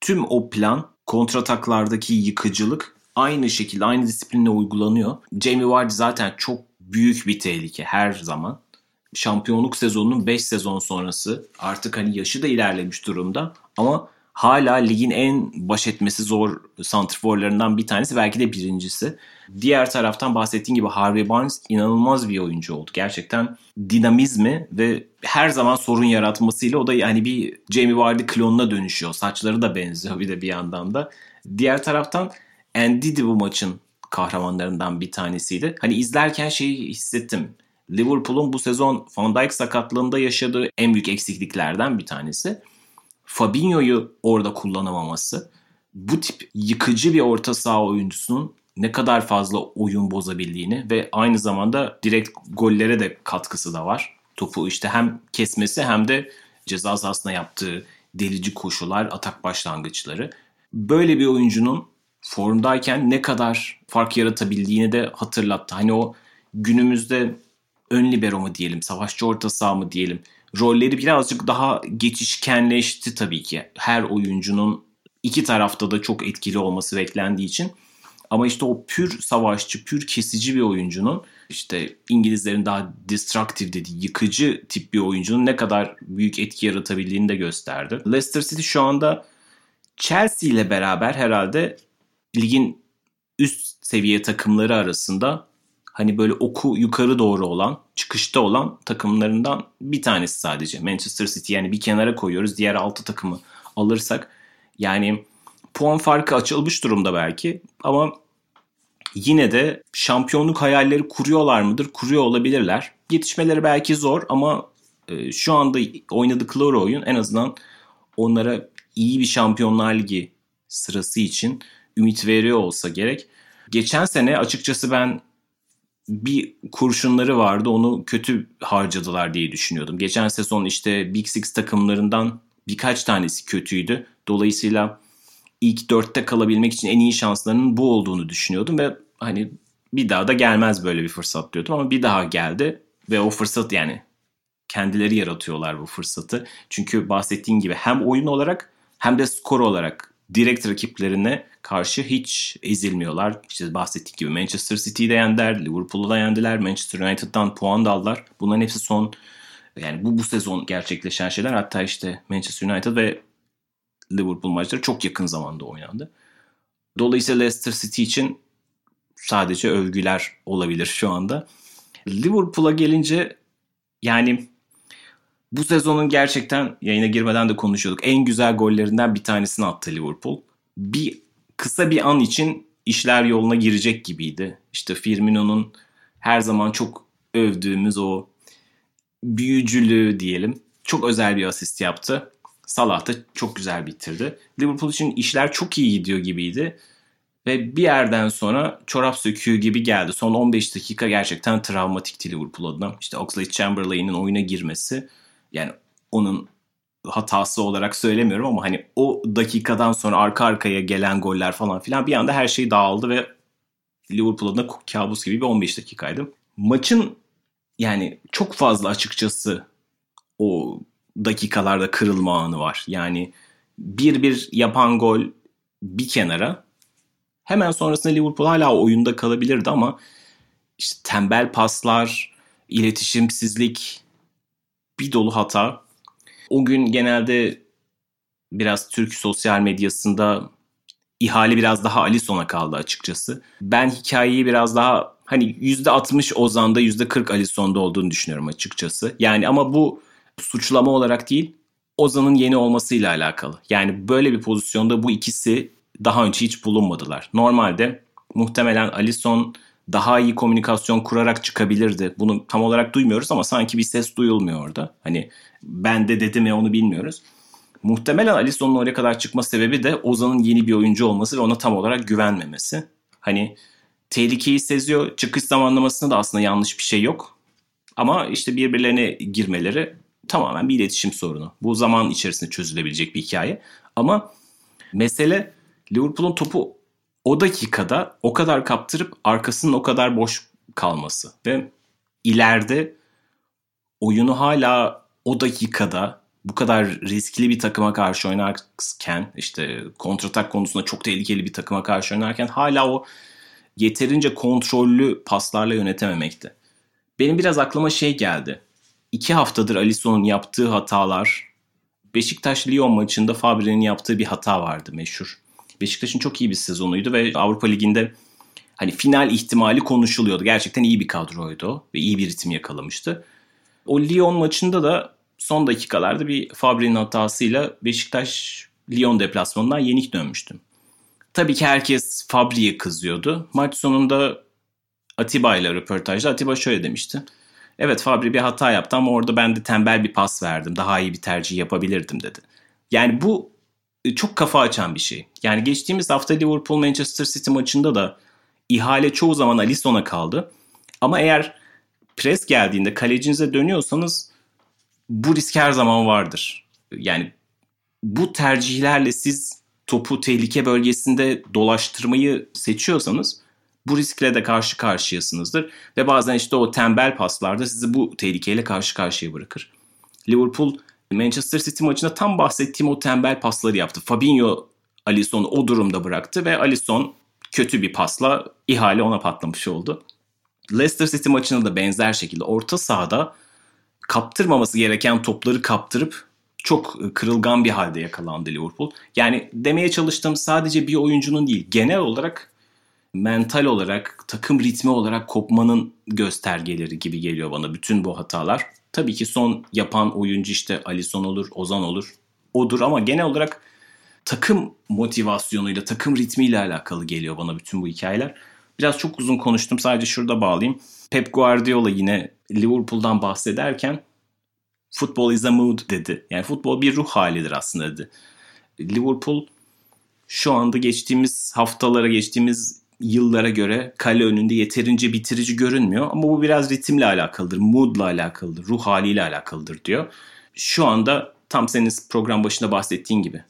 A: tüm o plan kontrataklardaki yıkıcılık aynı şekilde aynı disiplinle uygulanıyor. Jamie Vardy zaten çok büyük bir tehlike her zaman. Şampiyonluk sezonunun 5 sezon sonrası artık hani yaşı da ilerlemiş durumda ama hala ligin en baş etmesi zor santrforlarından bir tanesi belki de birincisi. Diğer taraftan bahsettiğim gibi Harvey Barnes inanılmaz bir oyuncu oldu. Gerçekten dinamizmi ve her zaman sorun yaratmasıyla o da yani bir Jamie Vardy klonuna dönüşüyor. Saçları da benziyor bir de bir yandan da. Diğer taraftan Andy bu maçın kahramanlarından bir tanesiydi. Hani izlerken şeyi hissettim. Liverpool'un bu sezon Van Dijk sakatlığında yaşadığı en büyük eksikliklerden bir tanesi. Fabinho'yu orada kullanamaması. Bu tip yıkıcı bir orta saha oyuncusunun ne kadar fazla oyun bozabildiğini ve aynı zamanda direkt gollere de katkısı da var. Topu işte hem kesmesi hem de ceza sahasına yaptığı delici koşular, atak başlangıçları. Böyle bir oyuncunun formdayken ne kadar fark yaratabildiğini de hatırlattı. Hani o günümüzde ön libero mu diyelim, savaşçı orta saha mı diyelim. Rolleri birazcık daha geçişkenleşti tabii ki. Her oyuncunun iki tarafta da çok etkili olması beklendiği için. Ama işte o pür savaşçı, pür kesici bir oyuncunun işte İngilizlerin daha destructive dediği yıkıcı tip bir oyuncunun ne kadar büyük etki yaratabildiğini de gösterdi. Leicester City şu anda Chelsea ile beraber herhalde ligin üst seviye takımları arasında hani böyle oku yukarı doğru olan, çıkışta olan takımlarından bir tanesi sadece. Manchester City yani bir kenara koyuyoruz. Diğer 6 takımı alırsak yani puan farkı açılmış durumda belki ama yine de şampiyonluk hayalleri kuruyorlar mıdır? Kuruyor olabilirler. Yetişmeleri belki zor ama e, şu anda oynadıkları oyun en azından onlara iyi bir Şampiyonlar Ligi sırası için ümit veriyor olsa gerek. Geçen sene açıkçası ben bir kurşunları vardı onu kötü harcadılar diye düşünüyordum. Geçen sezon işte Big Six takımlarından birkaç tanesi kötüydü. Dolayısıyla ilk dörtte kalabilmek için en iyi şanslarının bu olduğunu düşünüyordum ve hani bir daha da gelmez böyle bir fırsat diyordum ama bir daha geldi ve o fırsat yani kendileri yaratıyorlar bu fırsatı. Çünkü bahsettiğim gibi hem oyun olarak hem de skor olarak direkt rakiplerine karşı hiç ezilmiyorlar. İşte bahsettiğim gibi Manchester City'yi de yendiler, Liverpool'u da yendiler, Manchester United'dan puan da aldılar. Bunların hepsi son yani bu bu sezon gerçekleşen şeyler. Hatta işte Manchester United ve Liverpool maçları çok yakın zamanda oynandı. Dolayısıyla Leicester City için sadece övgüler olabilir şu anda. Liverpool'a gelince yani bu sezonun gerçekten yayına girmeden de konuşuyorduk. En güzel gollerinden bir tanesini attı Liverpool. Bir kısa bir an için işler yoluna girecek gibiydi. İşte Firmino'nun her zaman çok övdüğümüz o büyücülüğü diyelim. Çok özel bir asist yaptı. Salah da çok güzel bitirdi. Liverpool için işler çok iyi gidiyor gibiydi. Ve bir yerden sonra çorap söküğü gibi geldi. Son 15 dakika gerçekten travmatikti Liverpool adına. İşte Oxlade Chamberlain'in oyuna girmesi yani onun hatası olarak söylemiyorum ama hani o dakikadan sonra arka arkaya gelen goller falan filan bir anda her şey dağıldı ve Liverpool adına kabus gibi bir 15 dakikaydı. Maçın yani çok fazla açıkçası o dakikalarda kırılma anı var. Yani bir bir yapan gol bir kenara hemen sonrasında Liverpool hala oyunda kalabilirdi ama işte tembel paslar, iletişimsizlik, bir dolu hata. O gün genelde biraz Türk sosyal medyasında ihale biraz daha Alisson'a kaldı açıkçası. Ben hikayeyi biraz daha hani %60 Ozan'da %40 Alisson'da olduğunu düşünüyorum açıkçası. Yani ama bu suçlama olarak değil Ozan'ın yeni olmasıyla alakalı. Yani böyle bir pozisyonda bu ikisi daha önce hiç bulunmadılar. Normalde muhtemelen Alisson daha iyi komünikasyon kurarak çıkabilirdi. Bunu tam olarak duymuyoruz ama sanki bir ses duyulmuyor orada. Hani ben de dedi mi onu bilmiyoruz. Muhtemelen Alisson'un oraya kadar çıkma sebebi de Ozan'ın yeni bir oyuncu olması ve ona tam olarak güvenmemesi. Hani tehlikeyi seziyor. Çıkış zamanlamasında da aslında yanlış bir şey yok. Ama işte birbirlerine girmeleri tamamen bir iletişim sorunu. Bu zaman içerisinde çözülebilecek bir hikaye. Ama mesele Liverpool'un topu o dakikada o kadar kaptırıp arkasının o kadar boş kalması ve ileride oyunu hala o dakikada bu kadar riskli bir takıma karşı oynarken işte kontratak konusunda çok tehlikeli bir takıma karşı oynarken hala o yeterince kontrollü paslarla yönetememekti. Benim biraz aklıma şey geldi. İki haftadır Alisson'un yaptığı hatalar Beşiktaş-Lyon maçında Fabri'nin yaptığı bir hata vardı meşhur. Beşiktaş'ın çok iyi bir sezonuydu ve Avrupa Ligi'nde hani final ihtimali konuşuluyordu. Gerçekten iyi bir kadroydu ve iyi bir ritim yakalamıştı. O Lyon maçında da son dakikalarda bir Fabri'nin hatasıyla Beşiktaş Lyon deplasmanından yenik dönmüştüm. Tabii ki herkes Fabri'ye kızıyordu. Maç sonunda Atiba ile röportajda Atiba şöyle demişti. Evet Fabri bir hata yaptı ama orada ben de tembel bir pas verdim. Daha iyi bir tercih yapabilirdim dedi. Yani bu çok kafa açan bir şey. Yani geçtiğimiz hafta Liverpool Manchester City maçında da ihale çoğu zaman Alisson'a kaldı. Ama eğer pres geldiğinde kalecinize dönüyorsanız bu risk her zaman vardır. Yani bu tercihlerle siz topu tehlike bölgesinde dolaştırmayı seçiyorsanız bu riskle de karşı karşıyasınızdır. Ve bazen işte o tembel paslarda sizi bu tehlikeyle karşı karşıya bırakır. Liverpool Manchester City maçında tam bahsettiğim o tembel pasları yaptı. Fabinho Alisson'u o durumda bıraktı ve Alisson kötü bir pasla ihale ona patlamış oldu. Leicester City maçında da benzer şekilde orta sahada kaptırmaması gereken topları kaptırıp çok kırılgan bir halde yakalandı Liverpool. Yani demeye çalıştığım sadece bir oyuncunun değil genel olarak mental olarak takım ritmi olarak kopmanın göstergeleri gibi geliyor bana bütün bu hatalar. Tabii ki son yapan oyuncu işte Alisson olur, Ozan olur. Odur ama genel olarak takım motivasyonuyla, takım ritmiyle alakalı geliyor bana bütün bu hikayeler. Biraz çok uzun konuştum sadece şurada bağlayayım. Pep Guardiola yine Liverpool'dan bahsederken Football is a mood dedi. Yani futbol bir ruh halidir aslında dedi. Liverpool şu anda geçtiğimiz haftalara, geçtiğimiz yıllara göre kale önünde yeterince bitirici görünmüyor. Ama bu biraz ritimle alakalıdır, moodla alakalıdır, ruh haliyle alakalıdır diyor. Şu anda tam senin program başında bahsettiğin gibi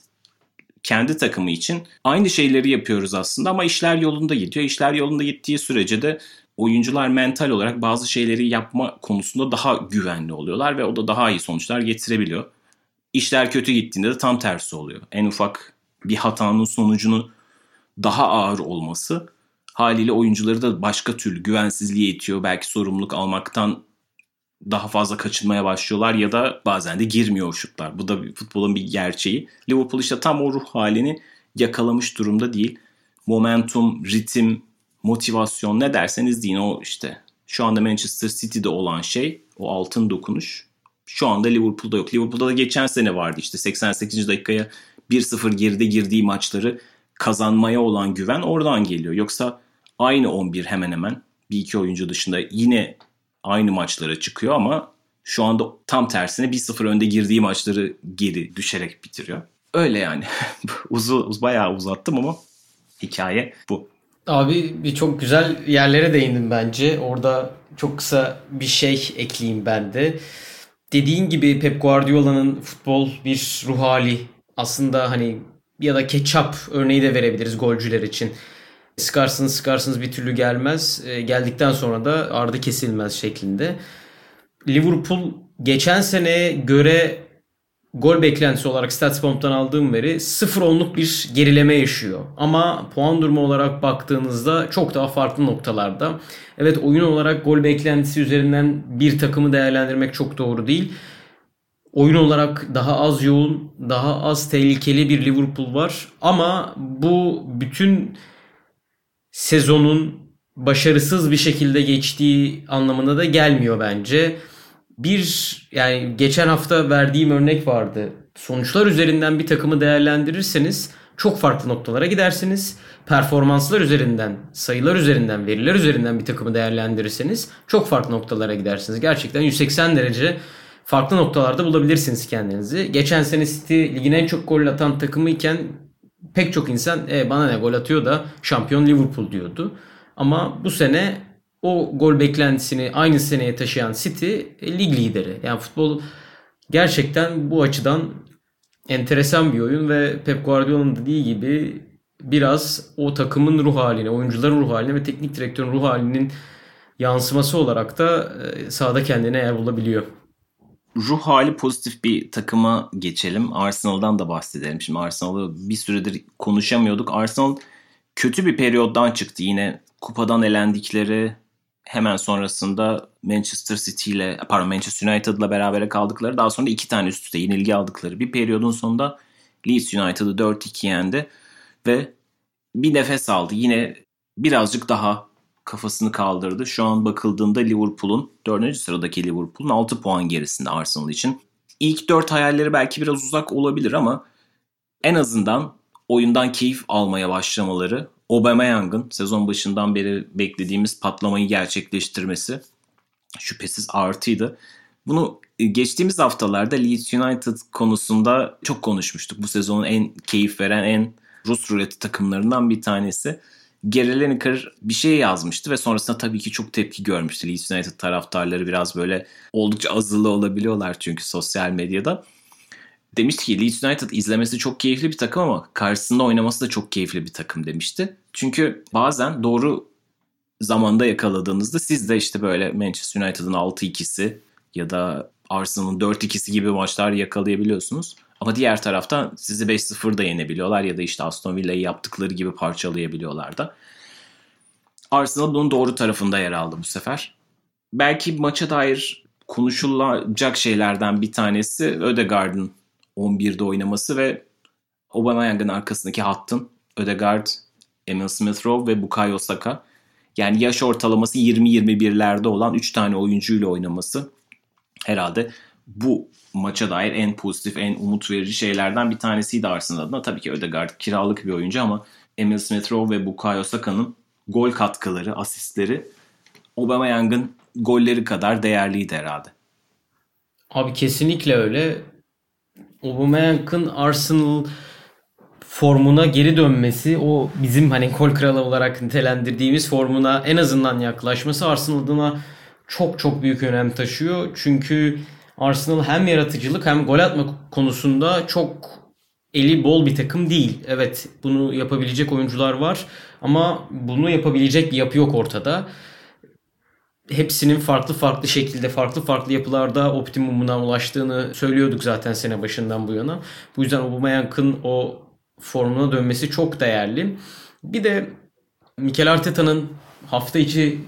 A: kendi takımı için aynı şeyleri yapıyoruz aslında ama işler yolunda gidiyor. İşler yolunda gittiği sürece de oyuncular mental olarak bazı şeyleri yapma konusunda daha güvenli oluyorlar ve o da daha iyi sonuçlar getirebiliyor. İşler kötü gittiğinde de tam tersi oluyor. En ufak bir hatanın sonucunu daha ağır olması haliyle oyuncuları da başka türlü güvensizliğe itiyor. Belki sorumluluk almaktan daha fazla kaçınmaya başlıyorlar ya da bazen de girmiyor şutlar. Bu da futbolun bir gerçeği. Liverpool işte tam o ruh halini yakalamış durumda değil. Momentum, ritim, motivasyon ne derseniz deyin o işte şu anda Manchester City'de olan şey o altın dokunuş. Şu anda Liverpool'da yok. Liverpool'da da geçen sene vardı işte 88. dakikaya 1-0 geride girdiği maçları kazanmaya olan güven oradan geliyor. Yoksa aynı 11 hemen hemen bir iki oyuncu dışında yine aynı maçlara çıkıyor ama şu anda tam tersine 1-0 önde girdiği maçları geri düşerek bitiriyor. Öyle yani. Uzu, bayağı uzattım ama hikaye bu.
B: Abi bir çok güzel yerlere değindim bence. Orada çok kısa bir şey ekleyeyim ben de. Dediğin gibi Pep Guardiola'nın futbol bir ruh hali. Aslında hani ya da ketçap örneği de verebiliriz golcüler için. Sıkarsınız sıkarsınız bir türlü gelmez. E, geldikten sonra da ardı kesilmez şeklinde. Liverpool geçen seneye göre gol beklentisi olarak StatsBomb'dan aldığım veri 0-10'luk bir gerileme yaşıyor. Ama puan durumu olarak baktığınızda çok daha farklı noktalarda. Evet oyun olarak gol beklentisi üzerinden bir takımı değerlendirmek çok doğru değil. Oyun olarak daha az yoğun, daha az tehlikeli bir Liverpool var. Ama bu bütün sezonun başarısız bir şekilde geçtiği anlamına da gelmiyor bence. Bir yani geçen hafta verdiğim örnek vardı. Sonuçlar üzerinden bir takımı değerlendirirseniz çok farklı noktalara gidersiniz. Performanslar üzerinden, sayılar üzerinden, veriler üzerinden bir takımı değerlendirirseniz çok farklı noktalara gidersiniz. Gerçekten 180 derece farklı noktalarda bulabilirsiniz kendinizi. Geçen sene City ligin en çok gol atan takımı iken pek çok insan e, bana ne gol atıyor da şampiyon Liverpool diyordu. Ama bu sene o gol beklentisini aynı seneye taşıyan City e, lig lideri. Yani futbol gerçekten bu açıdan enteresan bir oyun ve Pep Guardiola'nın dediği gibi biraz o takımın ruh haline, oyuncuların ruh haline ve teknik direktörün ruh halinin yansıması olarak da e, sahada kendine yer bulabiliyor.
A: Ruh hali pozitif bir takıma geçelim. Arsenal'dan da bahsedelim. Şimdi Arsenal'ı bir süredir konuşamıyorduk. Arsenal kötü bir periyoddan çıktı. Yine kupadan elendikleri hemen sonrasında Manchester City ile pardon Manchester United'la beraber kaldıkları daha sonra iki tane üst üste yenilgi aldıkları bir periyodun sonunda Leeds United'ı 4-2 yendi ve bir nefes aldı. Yine birazcık daha kafasını kaldırdı. Şu an bakıldığında Liverpool'un 4. sıradaki Liverpool'un 6 puan gerisinde Arsenal için. İlk 4 hayalleri belki biraz uzak olabilir ama en azından oyundan keyif almaya başlamaları Aubameyang'ın sezon başından beri beklediğimiz patlamayı gerçekleştirmesi şüphesiz artıydı. Bunu e, geçtiğimiz haftalarda Leeds United konusunda çok konuşmuştuk. Bu sezonun en keyif veren, en Rus ruleti takımlarından bir tanesi. Gary Lineker bir şey yazmıştı ve sonrasında tabii ki çok tepki görmüştü. Leeds United taraftarları biraz böyle oldukça azılı olabiliyorlar çünkü sosyal medyada. Demişti ki Leeds United izlemesi çok keyifli bir takım ama karşısında oynaması da çok keyifli bir takım demişti. Çünkü bazen doğru zamanda yakaladığınızda siz de işte böyle Manchester United'ın 6-2'si ya da Arsenal'ın 4-2'si gibi maçlar yakalayabiliyorsunuz. Ama diğer taraftan sizi 5-0 da yenebiliyorlar ya da işte Aston Villa'yı yaptıkları gibi parçalayabiliyorlar da. Arsenal bunun doğru tarafında yer aldı bu sefer. Belki maça dair konuşulacak şeylerden bir tanesi Ödegaard'ın 11'de oynaması ve Aubameyang'ın arkasındaki hattın Ödegaard, Emil Smith-Rowe ve Bukayo Saka. Yani yaş ortalaması 20-21'lerde olan 3 tane oyuncuyla oynaması herhalde bu maça dair en pozitif, en umut verici şeylerden bir tanesiydi Arsenal adına. Tabii ki Ödegaard kiralık bir oyuncu ama Emil Smith-Rowe ve Bukayo Saka'nın gol katkıları, asistleri Aubameyang'ın golleri kadar değerliydi herhalde.
B: Abi kesinlikle öyle. Aubameyang'ın Arsenal formuna geri dönmesi, o bizim hani gol kralı olarak nitelendirdiğimiz formuna en azından yaklaşması Arsenal adına çok çok büyük önem taşıyor. Çünkü Arsenal hem yaratıcılık hem gol atma konusunda çok eli bol bir takım değil. Evet bunu yapabilecek oyuncular var ama bunu yapabilecek bir yapı yok ortada. Hepsinin farklı farklı şekilde, farklı farklı yapılarda optimumuna ulaştığını söylüyorduk zaten sene başından bu yana. Bu yüzden Aubameyang'ın o formuna dönmesi çok değerli. Bir de Mikel Arteta'nın hafta içi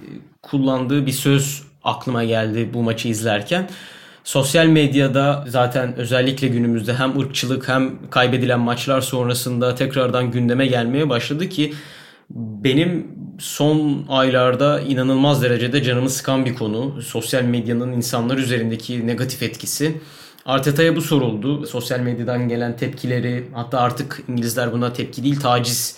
B: kullandığı bir söz aklıma geldi bu maçı izlerken. Sosyal medyada zaten özellikle günümüzde hem ırkçılık hem kaybedilen maçlar sonrasında tekrardan gündeme gelmeye başladı ki benim son aylarda inanılmaz derecede canımı sıkan bir konu. Sosyal medyanın insanlar üzerindeki negatif etkisi. Arteta'ya bu soruldu. Sosyal medyadan gelen tepkileri hatta artık İngilizler buna tepki değil taciz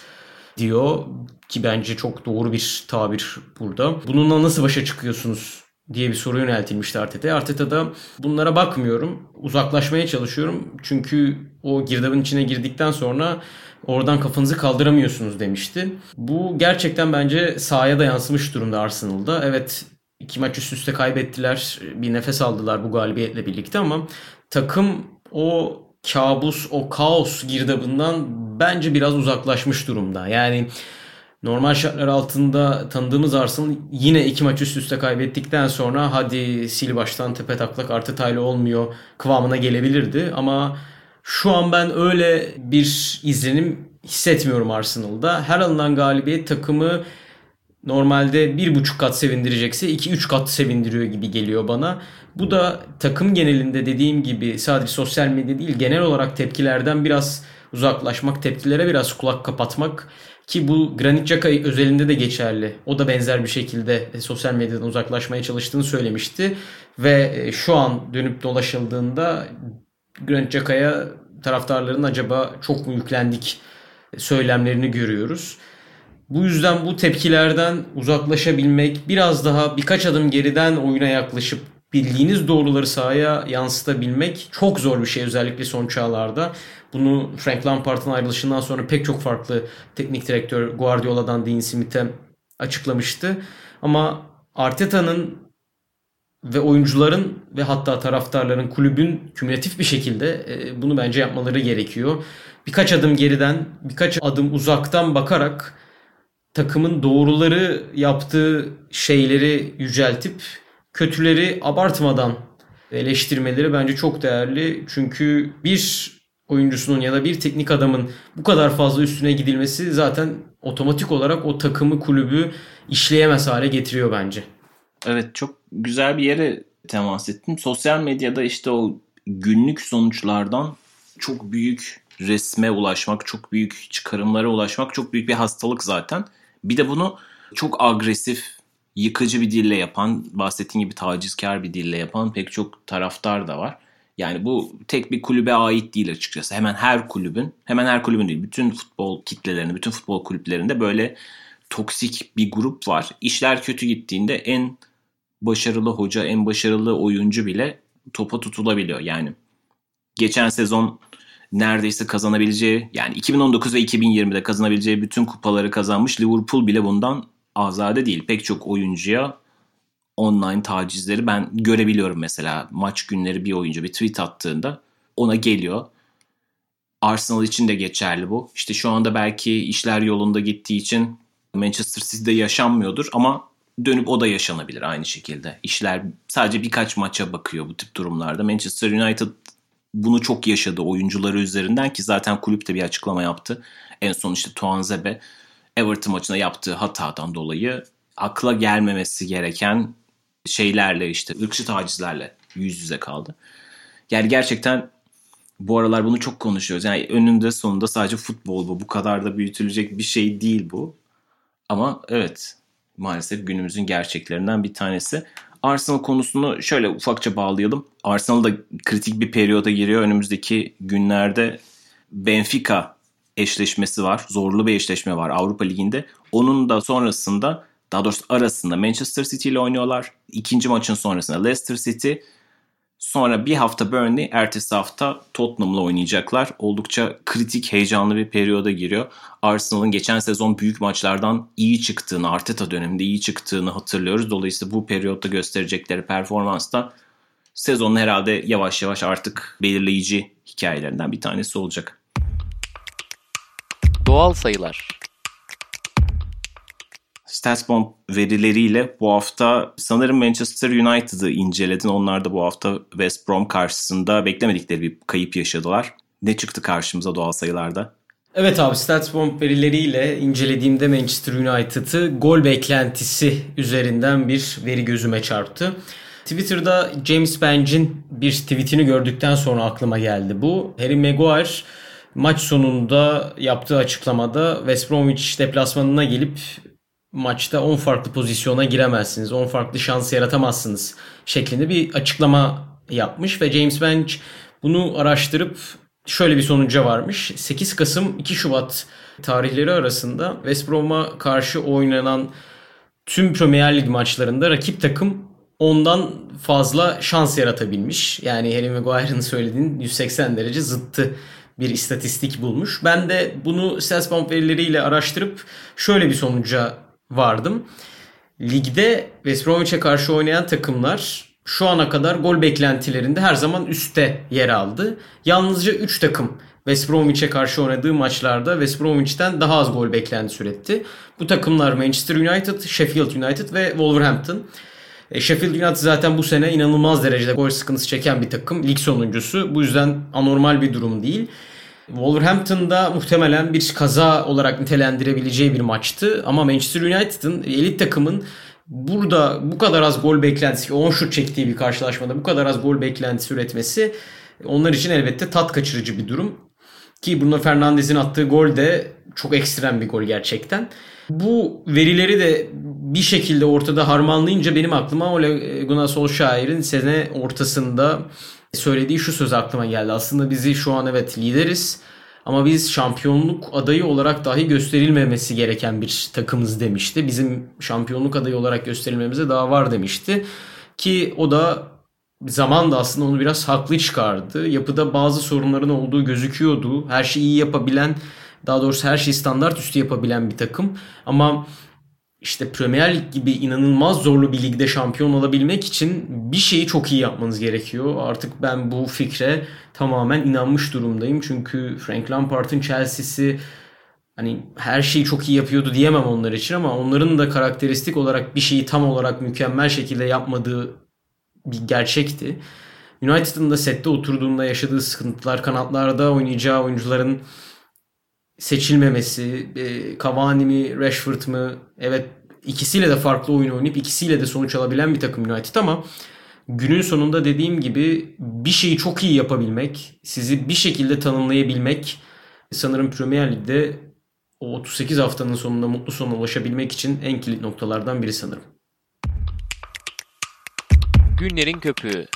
B: diyor ki bence çok doğru bir tabir burada. Bununla nasıl başa çıkıyorsunuz diye bir soru yöneltilmişti Arteta'ya. Arteta da bunlara bakmıyorum. Uzaklaşmaya çalışıyorum. Çünkü o girdabın içine girdikten sonra oradan kafanızı kaldıramıyorsunuz demişti. Bu gerçekten bence sahaya da yansımış durumda Arsenal'da. Evet iki maç üst üste kaybettiler. Bir nefes aldılar bu galibiyetle birlikte ama takım o kabus, o kaos girdabından bence biraz uzaklaşmış durumda. Yani normal şartlar altında tanıdığımız Arsenal yine iki maç üst üste kaybettikten sonra hadi sil baştan tepe taklak artı taylı olmuyor kıvamına gelebilirdi. Ama şu an ben öyle bir izlenim hissetmiyorum Arsenal'da. Her alınan galibiyet takımı normalde bir buçuk kat sevindirecekse iki üç kat sevindiriyor gibi geliyor bana. Bu da takım genelinde dediğim gibi sadece sosyal medya değil genel olarak tepkilerden biraz uzaklaşmak, tepkilere biraz kulak kapatmak ki bu Granit Xhaka özelinde de geçerli. O da benzer bir şekilde e, sosyal medyadan uzaklaşmaya çalıştığını söylemişti. Ve e, şu an dönüp dolaşıldığında Granit Xhaka'ya taraftarların acaba çok mu yüklendik söylemlerini görüyoruz. Bu yüzden bu tepkilerden uzaklaşabilmek, biraz daha birkaç adım geriden oyuna yaklaşıp bildiğiniz doğruları sahaya yansıtabilmek çok zor bir şey özellikle son çağlarda. Bunu Frank Lampard'ın ayrılışından sonra pek çok farklı teknik direktör Guardiola'dan Dean Smith'e açıklamıştı. Ama Arteta'nın ve oyuncuların ve hatta taraftarların kulübün kümülatif bir şekilde e, bunu bence yapmaları gerekiyor. Birkaç adım geriden, birkaç adım uzaktan bakarak takımın doğruları yaptığı şeyleri yüceltip kötüleri abartmadan eleştirmeleri bence çok değerli. Çünkü bir oyuncusunun ya da bir teknik adamın bu kadar fazla üstüne gidilmesi zaten otomatik olarak o takımı kulübü işleyemez hale getiriyor bence.
A: Evet çok güzel bir yere temas ettim. Sosyal medyada işte o günlük sonuçlardan çok büyük resme ulaşmak, çok büyük çıkarımlara ulaşmak çok büyük bir hastalık zaten. Bir de bunu çok agresif, yıkıcı bir dille yapan, bahsettiğim gibi tacizkar bir dille yapan pek çok taraftar da var. Yani bu tek bir kulübe ait değil açıkçası. Hemen her kulübün, hemen her kulübün değil, bütün futbol kitlelerinde, bütün futbol kulüplerinde böyle toksik bir grup var. İşler kötü gittiğinde en başarılı hoca, en başarılı oyuncu bile topa tutulabiliyor. Yani geçen sezon neredeyse kazanabileceği yani 2019 ve 2020'de kazanabileceği bütün kupaları kazanmış Liverpool bile bundan azade değil. Pek çok oyuncuya online tacizleri ben görebiliyorum mesela. Maç günleri bir oyuncu bir tweet attığında ona geliyor. Arsenal için de geçerli bu. İşte şu anda belki işler yolunda gittiği için Manchester City'de yaşanmıyordur ama dönüp o da yaşanabilir aynı şekilde. İşler sadece birkaç maça bakıyor bu tip durumlarda. Manchester United bunu çok yaşadı oyuncuları üzerinden ki zaten kulüp de bir açıklama yaptı. En son işte Tuanzebe Everton maçında yaptığı hatadan dolayı akla gelmemesi gereken şeylerle işte ırkçı tacizlerle yüz yüze kaldı. Yani gerçekten bu aralar bunu çok konuşuyoruz. Yani önünde sonunda sadece futbol bu. Bu kadar da büyütülecek bir şey değil bu. Ama evet maalesef günümüzün gerçeklerinden bir tanesi. Arsenal konusunu şöyle ufakça bağlayalım. Arsenal da kritik bir periyoda giriyor. Önümüzdeki günlerde Benfica eşleşmesi var. Zorlu bir eşleşme var Avrupa Ligi'nde. Onun da sonrasında daha doğrusu arasında Manchester City ile oynuyorlar. İkinci maçın sonrasında Leicester City. Sonra bir hafta Burnley, ertesi hafta Tottenham'la oynayacaklar. Oldukça kritik, heyecanlı bir periyoda giriyor. Arsenal'ın geçen sezon büyük maçlardan iyi çıktığını, Arteta döneminde iyi çıktığını hatırlıyoruz. Dolayısıyla bu periyotta gösterecekleri performans da sezonun herhalde yavaş yavaş artık belirleyici hikayelerinden bir tanesi olacak.
C: Doğal sayılar
A: StatsBomb verileriyle bu hafta sanırım Manchester United'ı inceledin. Onlar da bu hafta West Brom karşısında beklemedikleri bir kayıp yaşadılar. Ne çıktı karşımıza doğal sayılarda?
B: Evet abi StatsBomb verileriyle incelediğimde Manchester United'ı gol beklentisi üzerinden bir veri gözüme çarptı. Twitter'da James Bench'in bir tweetini gördükten sonra aklıma geldi bu. Harry Maguire maç sonunda yaptığı açıklamada West Bromwich deplasmanına gelip maçta 10 farklı pozisyona giremezsiniz. 10 farklı şans yaratamazsınız şeklinde bir açıklama yapmış ve James Bench bunu araştırıp şöyle bir sonuca varmış. 8 Kasım 2 Şubat tarihleri arasında West Brom'a karşı oynanan tüm Premier Lig maçlarında rakip takım ondan fazla şans yaratabilmiş. Yani Harry Maguire'ın söylediğin 180 derece zıttı bir istatistik bulmuş. Ben de bunu StatsBomb verileriyle araştırıp şöyle bir sonuca vardım. Ligde West Bromwich'e karşı oynayan takımlar şu ana kadar gol beklentilerinde her zaman üstte yer aldı. Yalnızca 3 takım West Bromwich'e karşı oynadığı maçlarda West Bromwich'ten daha az gol beklentisi üretti. Bu takımlar Manchester United, Sheffield United ve Wolverhampton. E, Sheffield United zaten bu sene inanılmaz derecede gol sıkıntısı çeken bir takım. Lig sonuncusu. Bu yüzden anormal bir durum değil. Wolverhampton'da muhtemelen bir kaza olarak nitelendirebileceği bir maçtı. Ama Manchester United'ın elit takımın burada bu kadar az gol beklentisi, 10 şut çektiği bir karşılaşmada bu kadar az gol beklentisi üretmesi onlar için elbette tat kaçırıcı bir durum. Ki Bruno Fernandes'in attığı gol de çok ekstrem bir gol gerçekten. Bu verileri de bir şekilde ortada harmanlayınca benim aklıma Ole Gunnar Solskjaer'in sene ortasında söylediği şu söz aklıma geldi. Aslında bizi şu an evet lideriz ama biz şampiyonluk adayı olarak dahi gösterilmemesi gereken bir takımız demişti. Bizim şampiyonluk adayı olarak gösterilmemize daha var demişti. Ki o da zaman da aslında onu biraz haklı çıkardı. Yapıda bazı sorunların olduğu gözüküyordu. Her şeyi iyi yapabilen, daha doğrusu her şeyi standart üstü yapabilen bir takım. Ama işte Premier Lig gibi inanılmaz zorlu bir ligde şampiyon olabilmek için bir şeyi çok iyi yapmanız gerekiyor. Artık ben bu fikre tamamen inanmış durumdayım. Çünkü Frank Lampard'ın Chelsea'si hani her şeyi çok iyi yapıyordu diyemem onlar için ama onların da karakteristik olarak bir şeyi tam olarak mükemmel şekilde yapmadığı bir gerçekti. United'ın da sette oturduğunda yaşadığı sıkıntılar, kanatlarda oynayacağı oyuncuların seçilmemesi, e, Cavani mi, Rashford mı? Evet ikisiyle de farklı oyun oynayıp ikisiyle de sonuç alabilen bir takım United ama günün sonunda dediğim gibi bir şeyi çok iyi yapabilmek, sizi bir şekilde tanımlayabilmek sanırım Premier Lig'de o 38 haftanın sonunda mutlu sona ulaşabilmek için en kilit noktalardan biri sanırım.
C: Günlerin köpüğü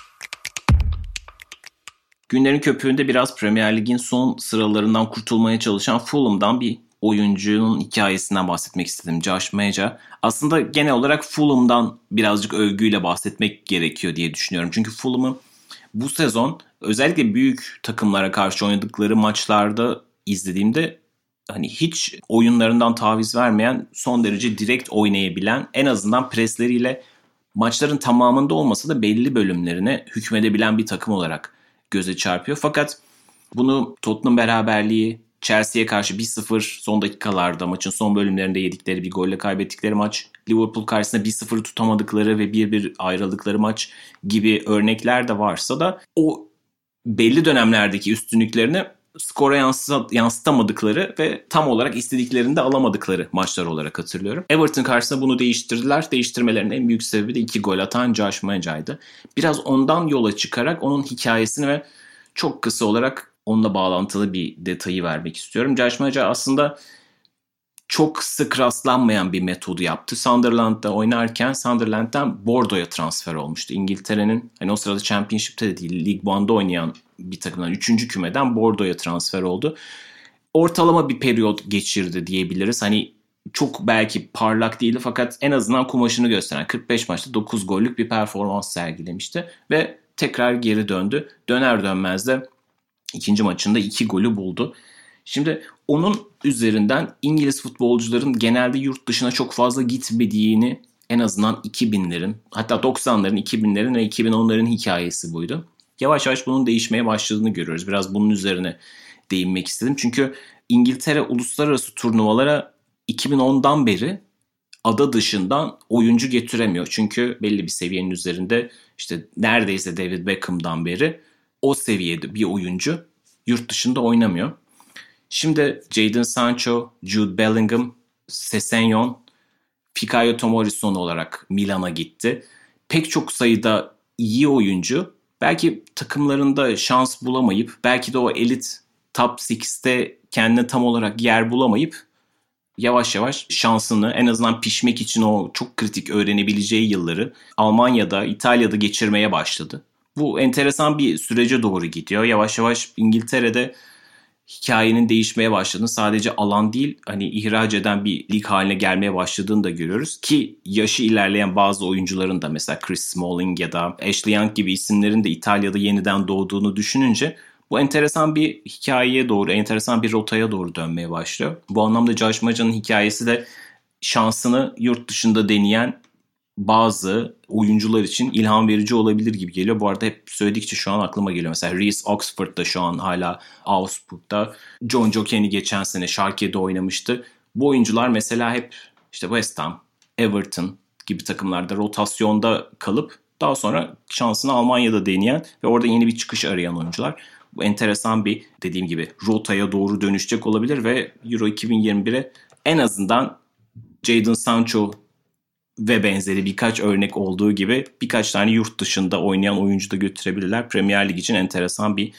A: Günlerin köpüğünde biraz Premier Lig'in son sıralarından kurtulmaya çalışan Fulham'dan bir oyuncunun hikayesinden bahsetmek istedim. Josh Maja. Aslında genel olarak Fulham'dan birazcık övgüyle bahsetmek gerekiyor diye düşünüyorum. Çünkü Fulham'ı bu sezon özellikle büyük takımlara karşı oynadıkları maçlarda izlediğimde hani hiç oyunlarından taviz vermeyen, son derece direkt oynayabilen, en azından presleriyle maçların tamamında olmasa da belli bölümlerine hükmedebilen bir takım olarak göze çarpıyor. Fakat bunu Tottenham beraberliği, Chelsea'ye karşı 1-0 son dakikalarda maçın son bölümlerinde yedikleri bir golle kaybettikleri maç, Liverpool karşısında 1-0 tutamadıkları ve 1-1 ayrıldıkları maç gibi örnekler de varsa da o belli dönemlerdeki üstünlüklerini skora yansıtamadıkları ve tam olarak istediklerini de alamadıkları maçlar olarak hatırlıyorum. Everton karşısında bunu değiştirdiler. Değiştirmelerinin en büyük sebebi de iki gol atan Josh Maja'ydı. Biraz ondan yola çıkarak onun hikayesini ve çok kısa olarak onunla bağlantılı bir detayı vermek istiyorum. Josh Maja aslında çok sık rastlanmayan bir metodu yaptı. Sunderland'da oynarken Sunderland'den Bordeaux'a transfer olmuştu. İngiltere'nin hani o sırada Championship'te de değil League One'da oynayan bir takımdan 3. kümeden Bordeaux'a transfer oldu. Ortalama bir periyot geçirdi diyebiliriz. Hani çok belki parlak değildi fakat en azından kumaşını gösteren 45 maçta 9 gollük bir performans sergilemişti ve tekrar geri döndü. Döner dönmez de ikinci maçında 2 golü buldu. Şimdi onun üzerinden İngiliz futbolcuların genelde yurt dışına çok fazla gitmediğini en azından 2000'lerin hatta 90'ların 2000'lerin ve 2010'ların hikayesi buydu. Yavaş yavaş bunun değişmeye başladığını görüyoruz. Biraz bunun üzerine değinmek istedim. Çünkü İngiltere uluslararası turnuvalara 2010'dan beri ada dışından oyuncu getiremiyor. Çünkü belli bir seviyenin üzerinde işte neredeyse David Beckham'dan beri o seviyede bir oyuncu yurt dışında oynamıyor. Şimdi Jadon Sancho, Jude Bellingham, Sessegnon, Fikayo Tomori olarak Milan'a gitti. Pek çok sayıda iyi oyuncu belki takımlarında şans bulamayıp belki de o elit top 6'te kendine tam olarak yer bulamayıp yavaş yavaş şansını en azından pişmek için o çok kritik öğrenebileceği yılları Almanya'da, İtalya'da geçirmeye başladı. Bu enteresan bir sürece doğru gidiyor. Yavaş yavaş İngiltere'de hikayenin değişmeye başladığını sadece alan değil hani ihraç eden bir lig haline gelmeye başladığını da görüyoruz. Ki yaşı ilerleyen bazı oyuncuların da mesela Chris Smalling ya da Ashley Young gibi isimlerin de İtalya'da yeniden doğduğunu düşününce bu enteresan bir hikayeye doğru, enteresan bir rotaya doğru dönmeye başlıyor. Bu anlamda Josh Maja'nın hikayesi de şansını yurt dışında deneyen bazı oyuncular için ilham verici olabilir gibi geliyor. Bu arada hep söyledikçe şu an aklıma geliyor. Mesela Reese Oxford'da şu an hala Augsburg'da. John Joe Kenny geçen sene Schalke'de oynamıştı. Bu oyuncular mesela hep işte West Ham, Everton gibi takımlarda rotasyonda kalıp daha sonra şansını Almanya'da deneyen ve orada yeni bir çıkış arayan oyuncular. Bu enteresan bir dediğim gibi rotaya doğru dönüşecek olabilir ve Euro 2021'e en azından Jadon Sancho ve benzeri birkaç örnek olduğu gibi birkaç tane yurt dışında oynayan oyuncu da götürebilirler. Premier Lig için enteresan bir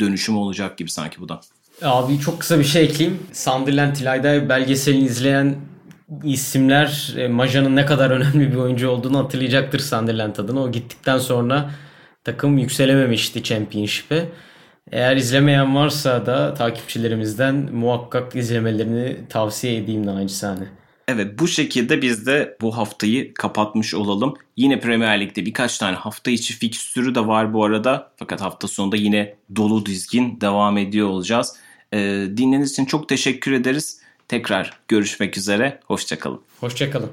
A: dönüşüm olacak gibi sanki bu da.
B: Abi çok kısa bir şey ekleyeyim. Sunderland İlayda belgeselini izleyen isimler e, Maja'nın ne kadar önemli bir oyuncu olduğunu hatırlayacaktır Sunderland adına. O gittikten sonra takım yükselememişti Championship'e. Eğer izlemeyen varsa da takipçilerimizden muhakkak izlemelerini tavsiye edeyim naçizane.
A: Evet bu şekilde biz de bu haftayı kapatmış olalım. Yine Premier Lig'de birkaç tane hafta içi fikstürü de var bu arada. Fakat hafta sonunda yine dolu dizgin devam ediyor olacağız. Ee, dinlediğiniz için çok teşekkür ederiz. Tekrar görüşmek üzere. Hoşçakalın.
B: Hoşçakalın.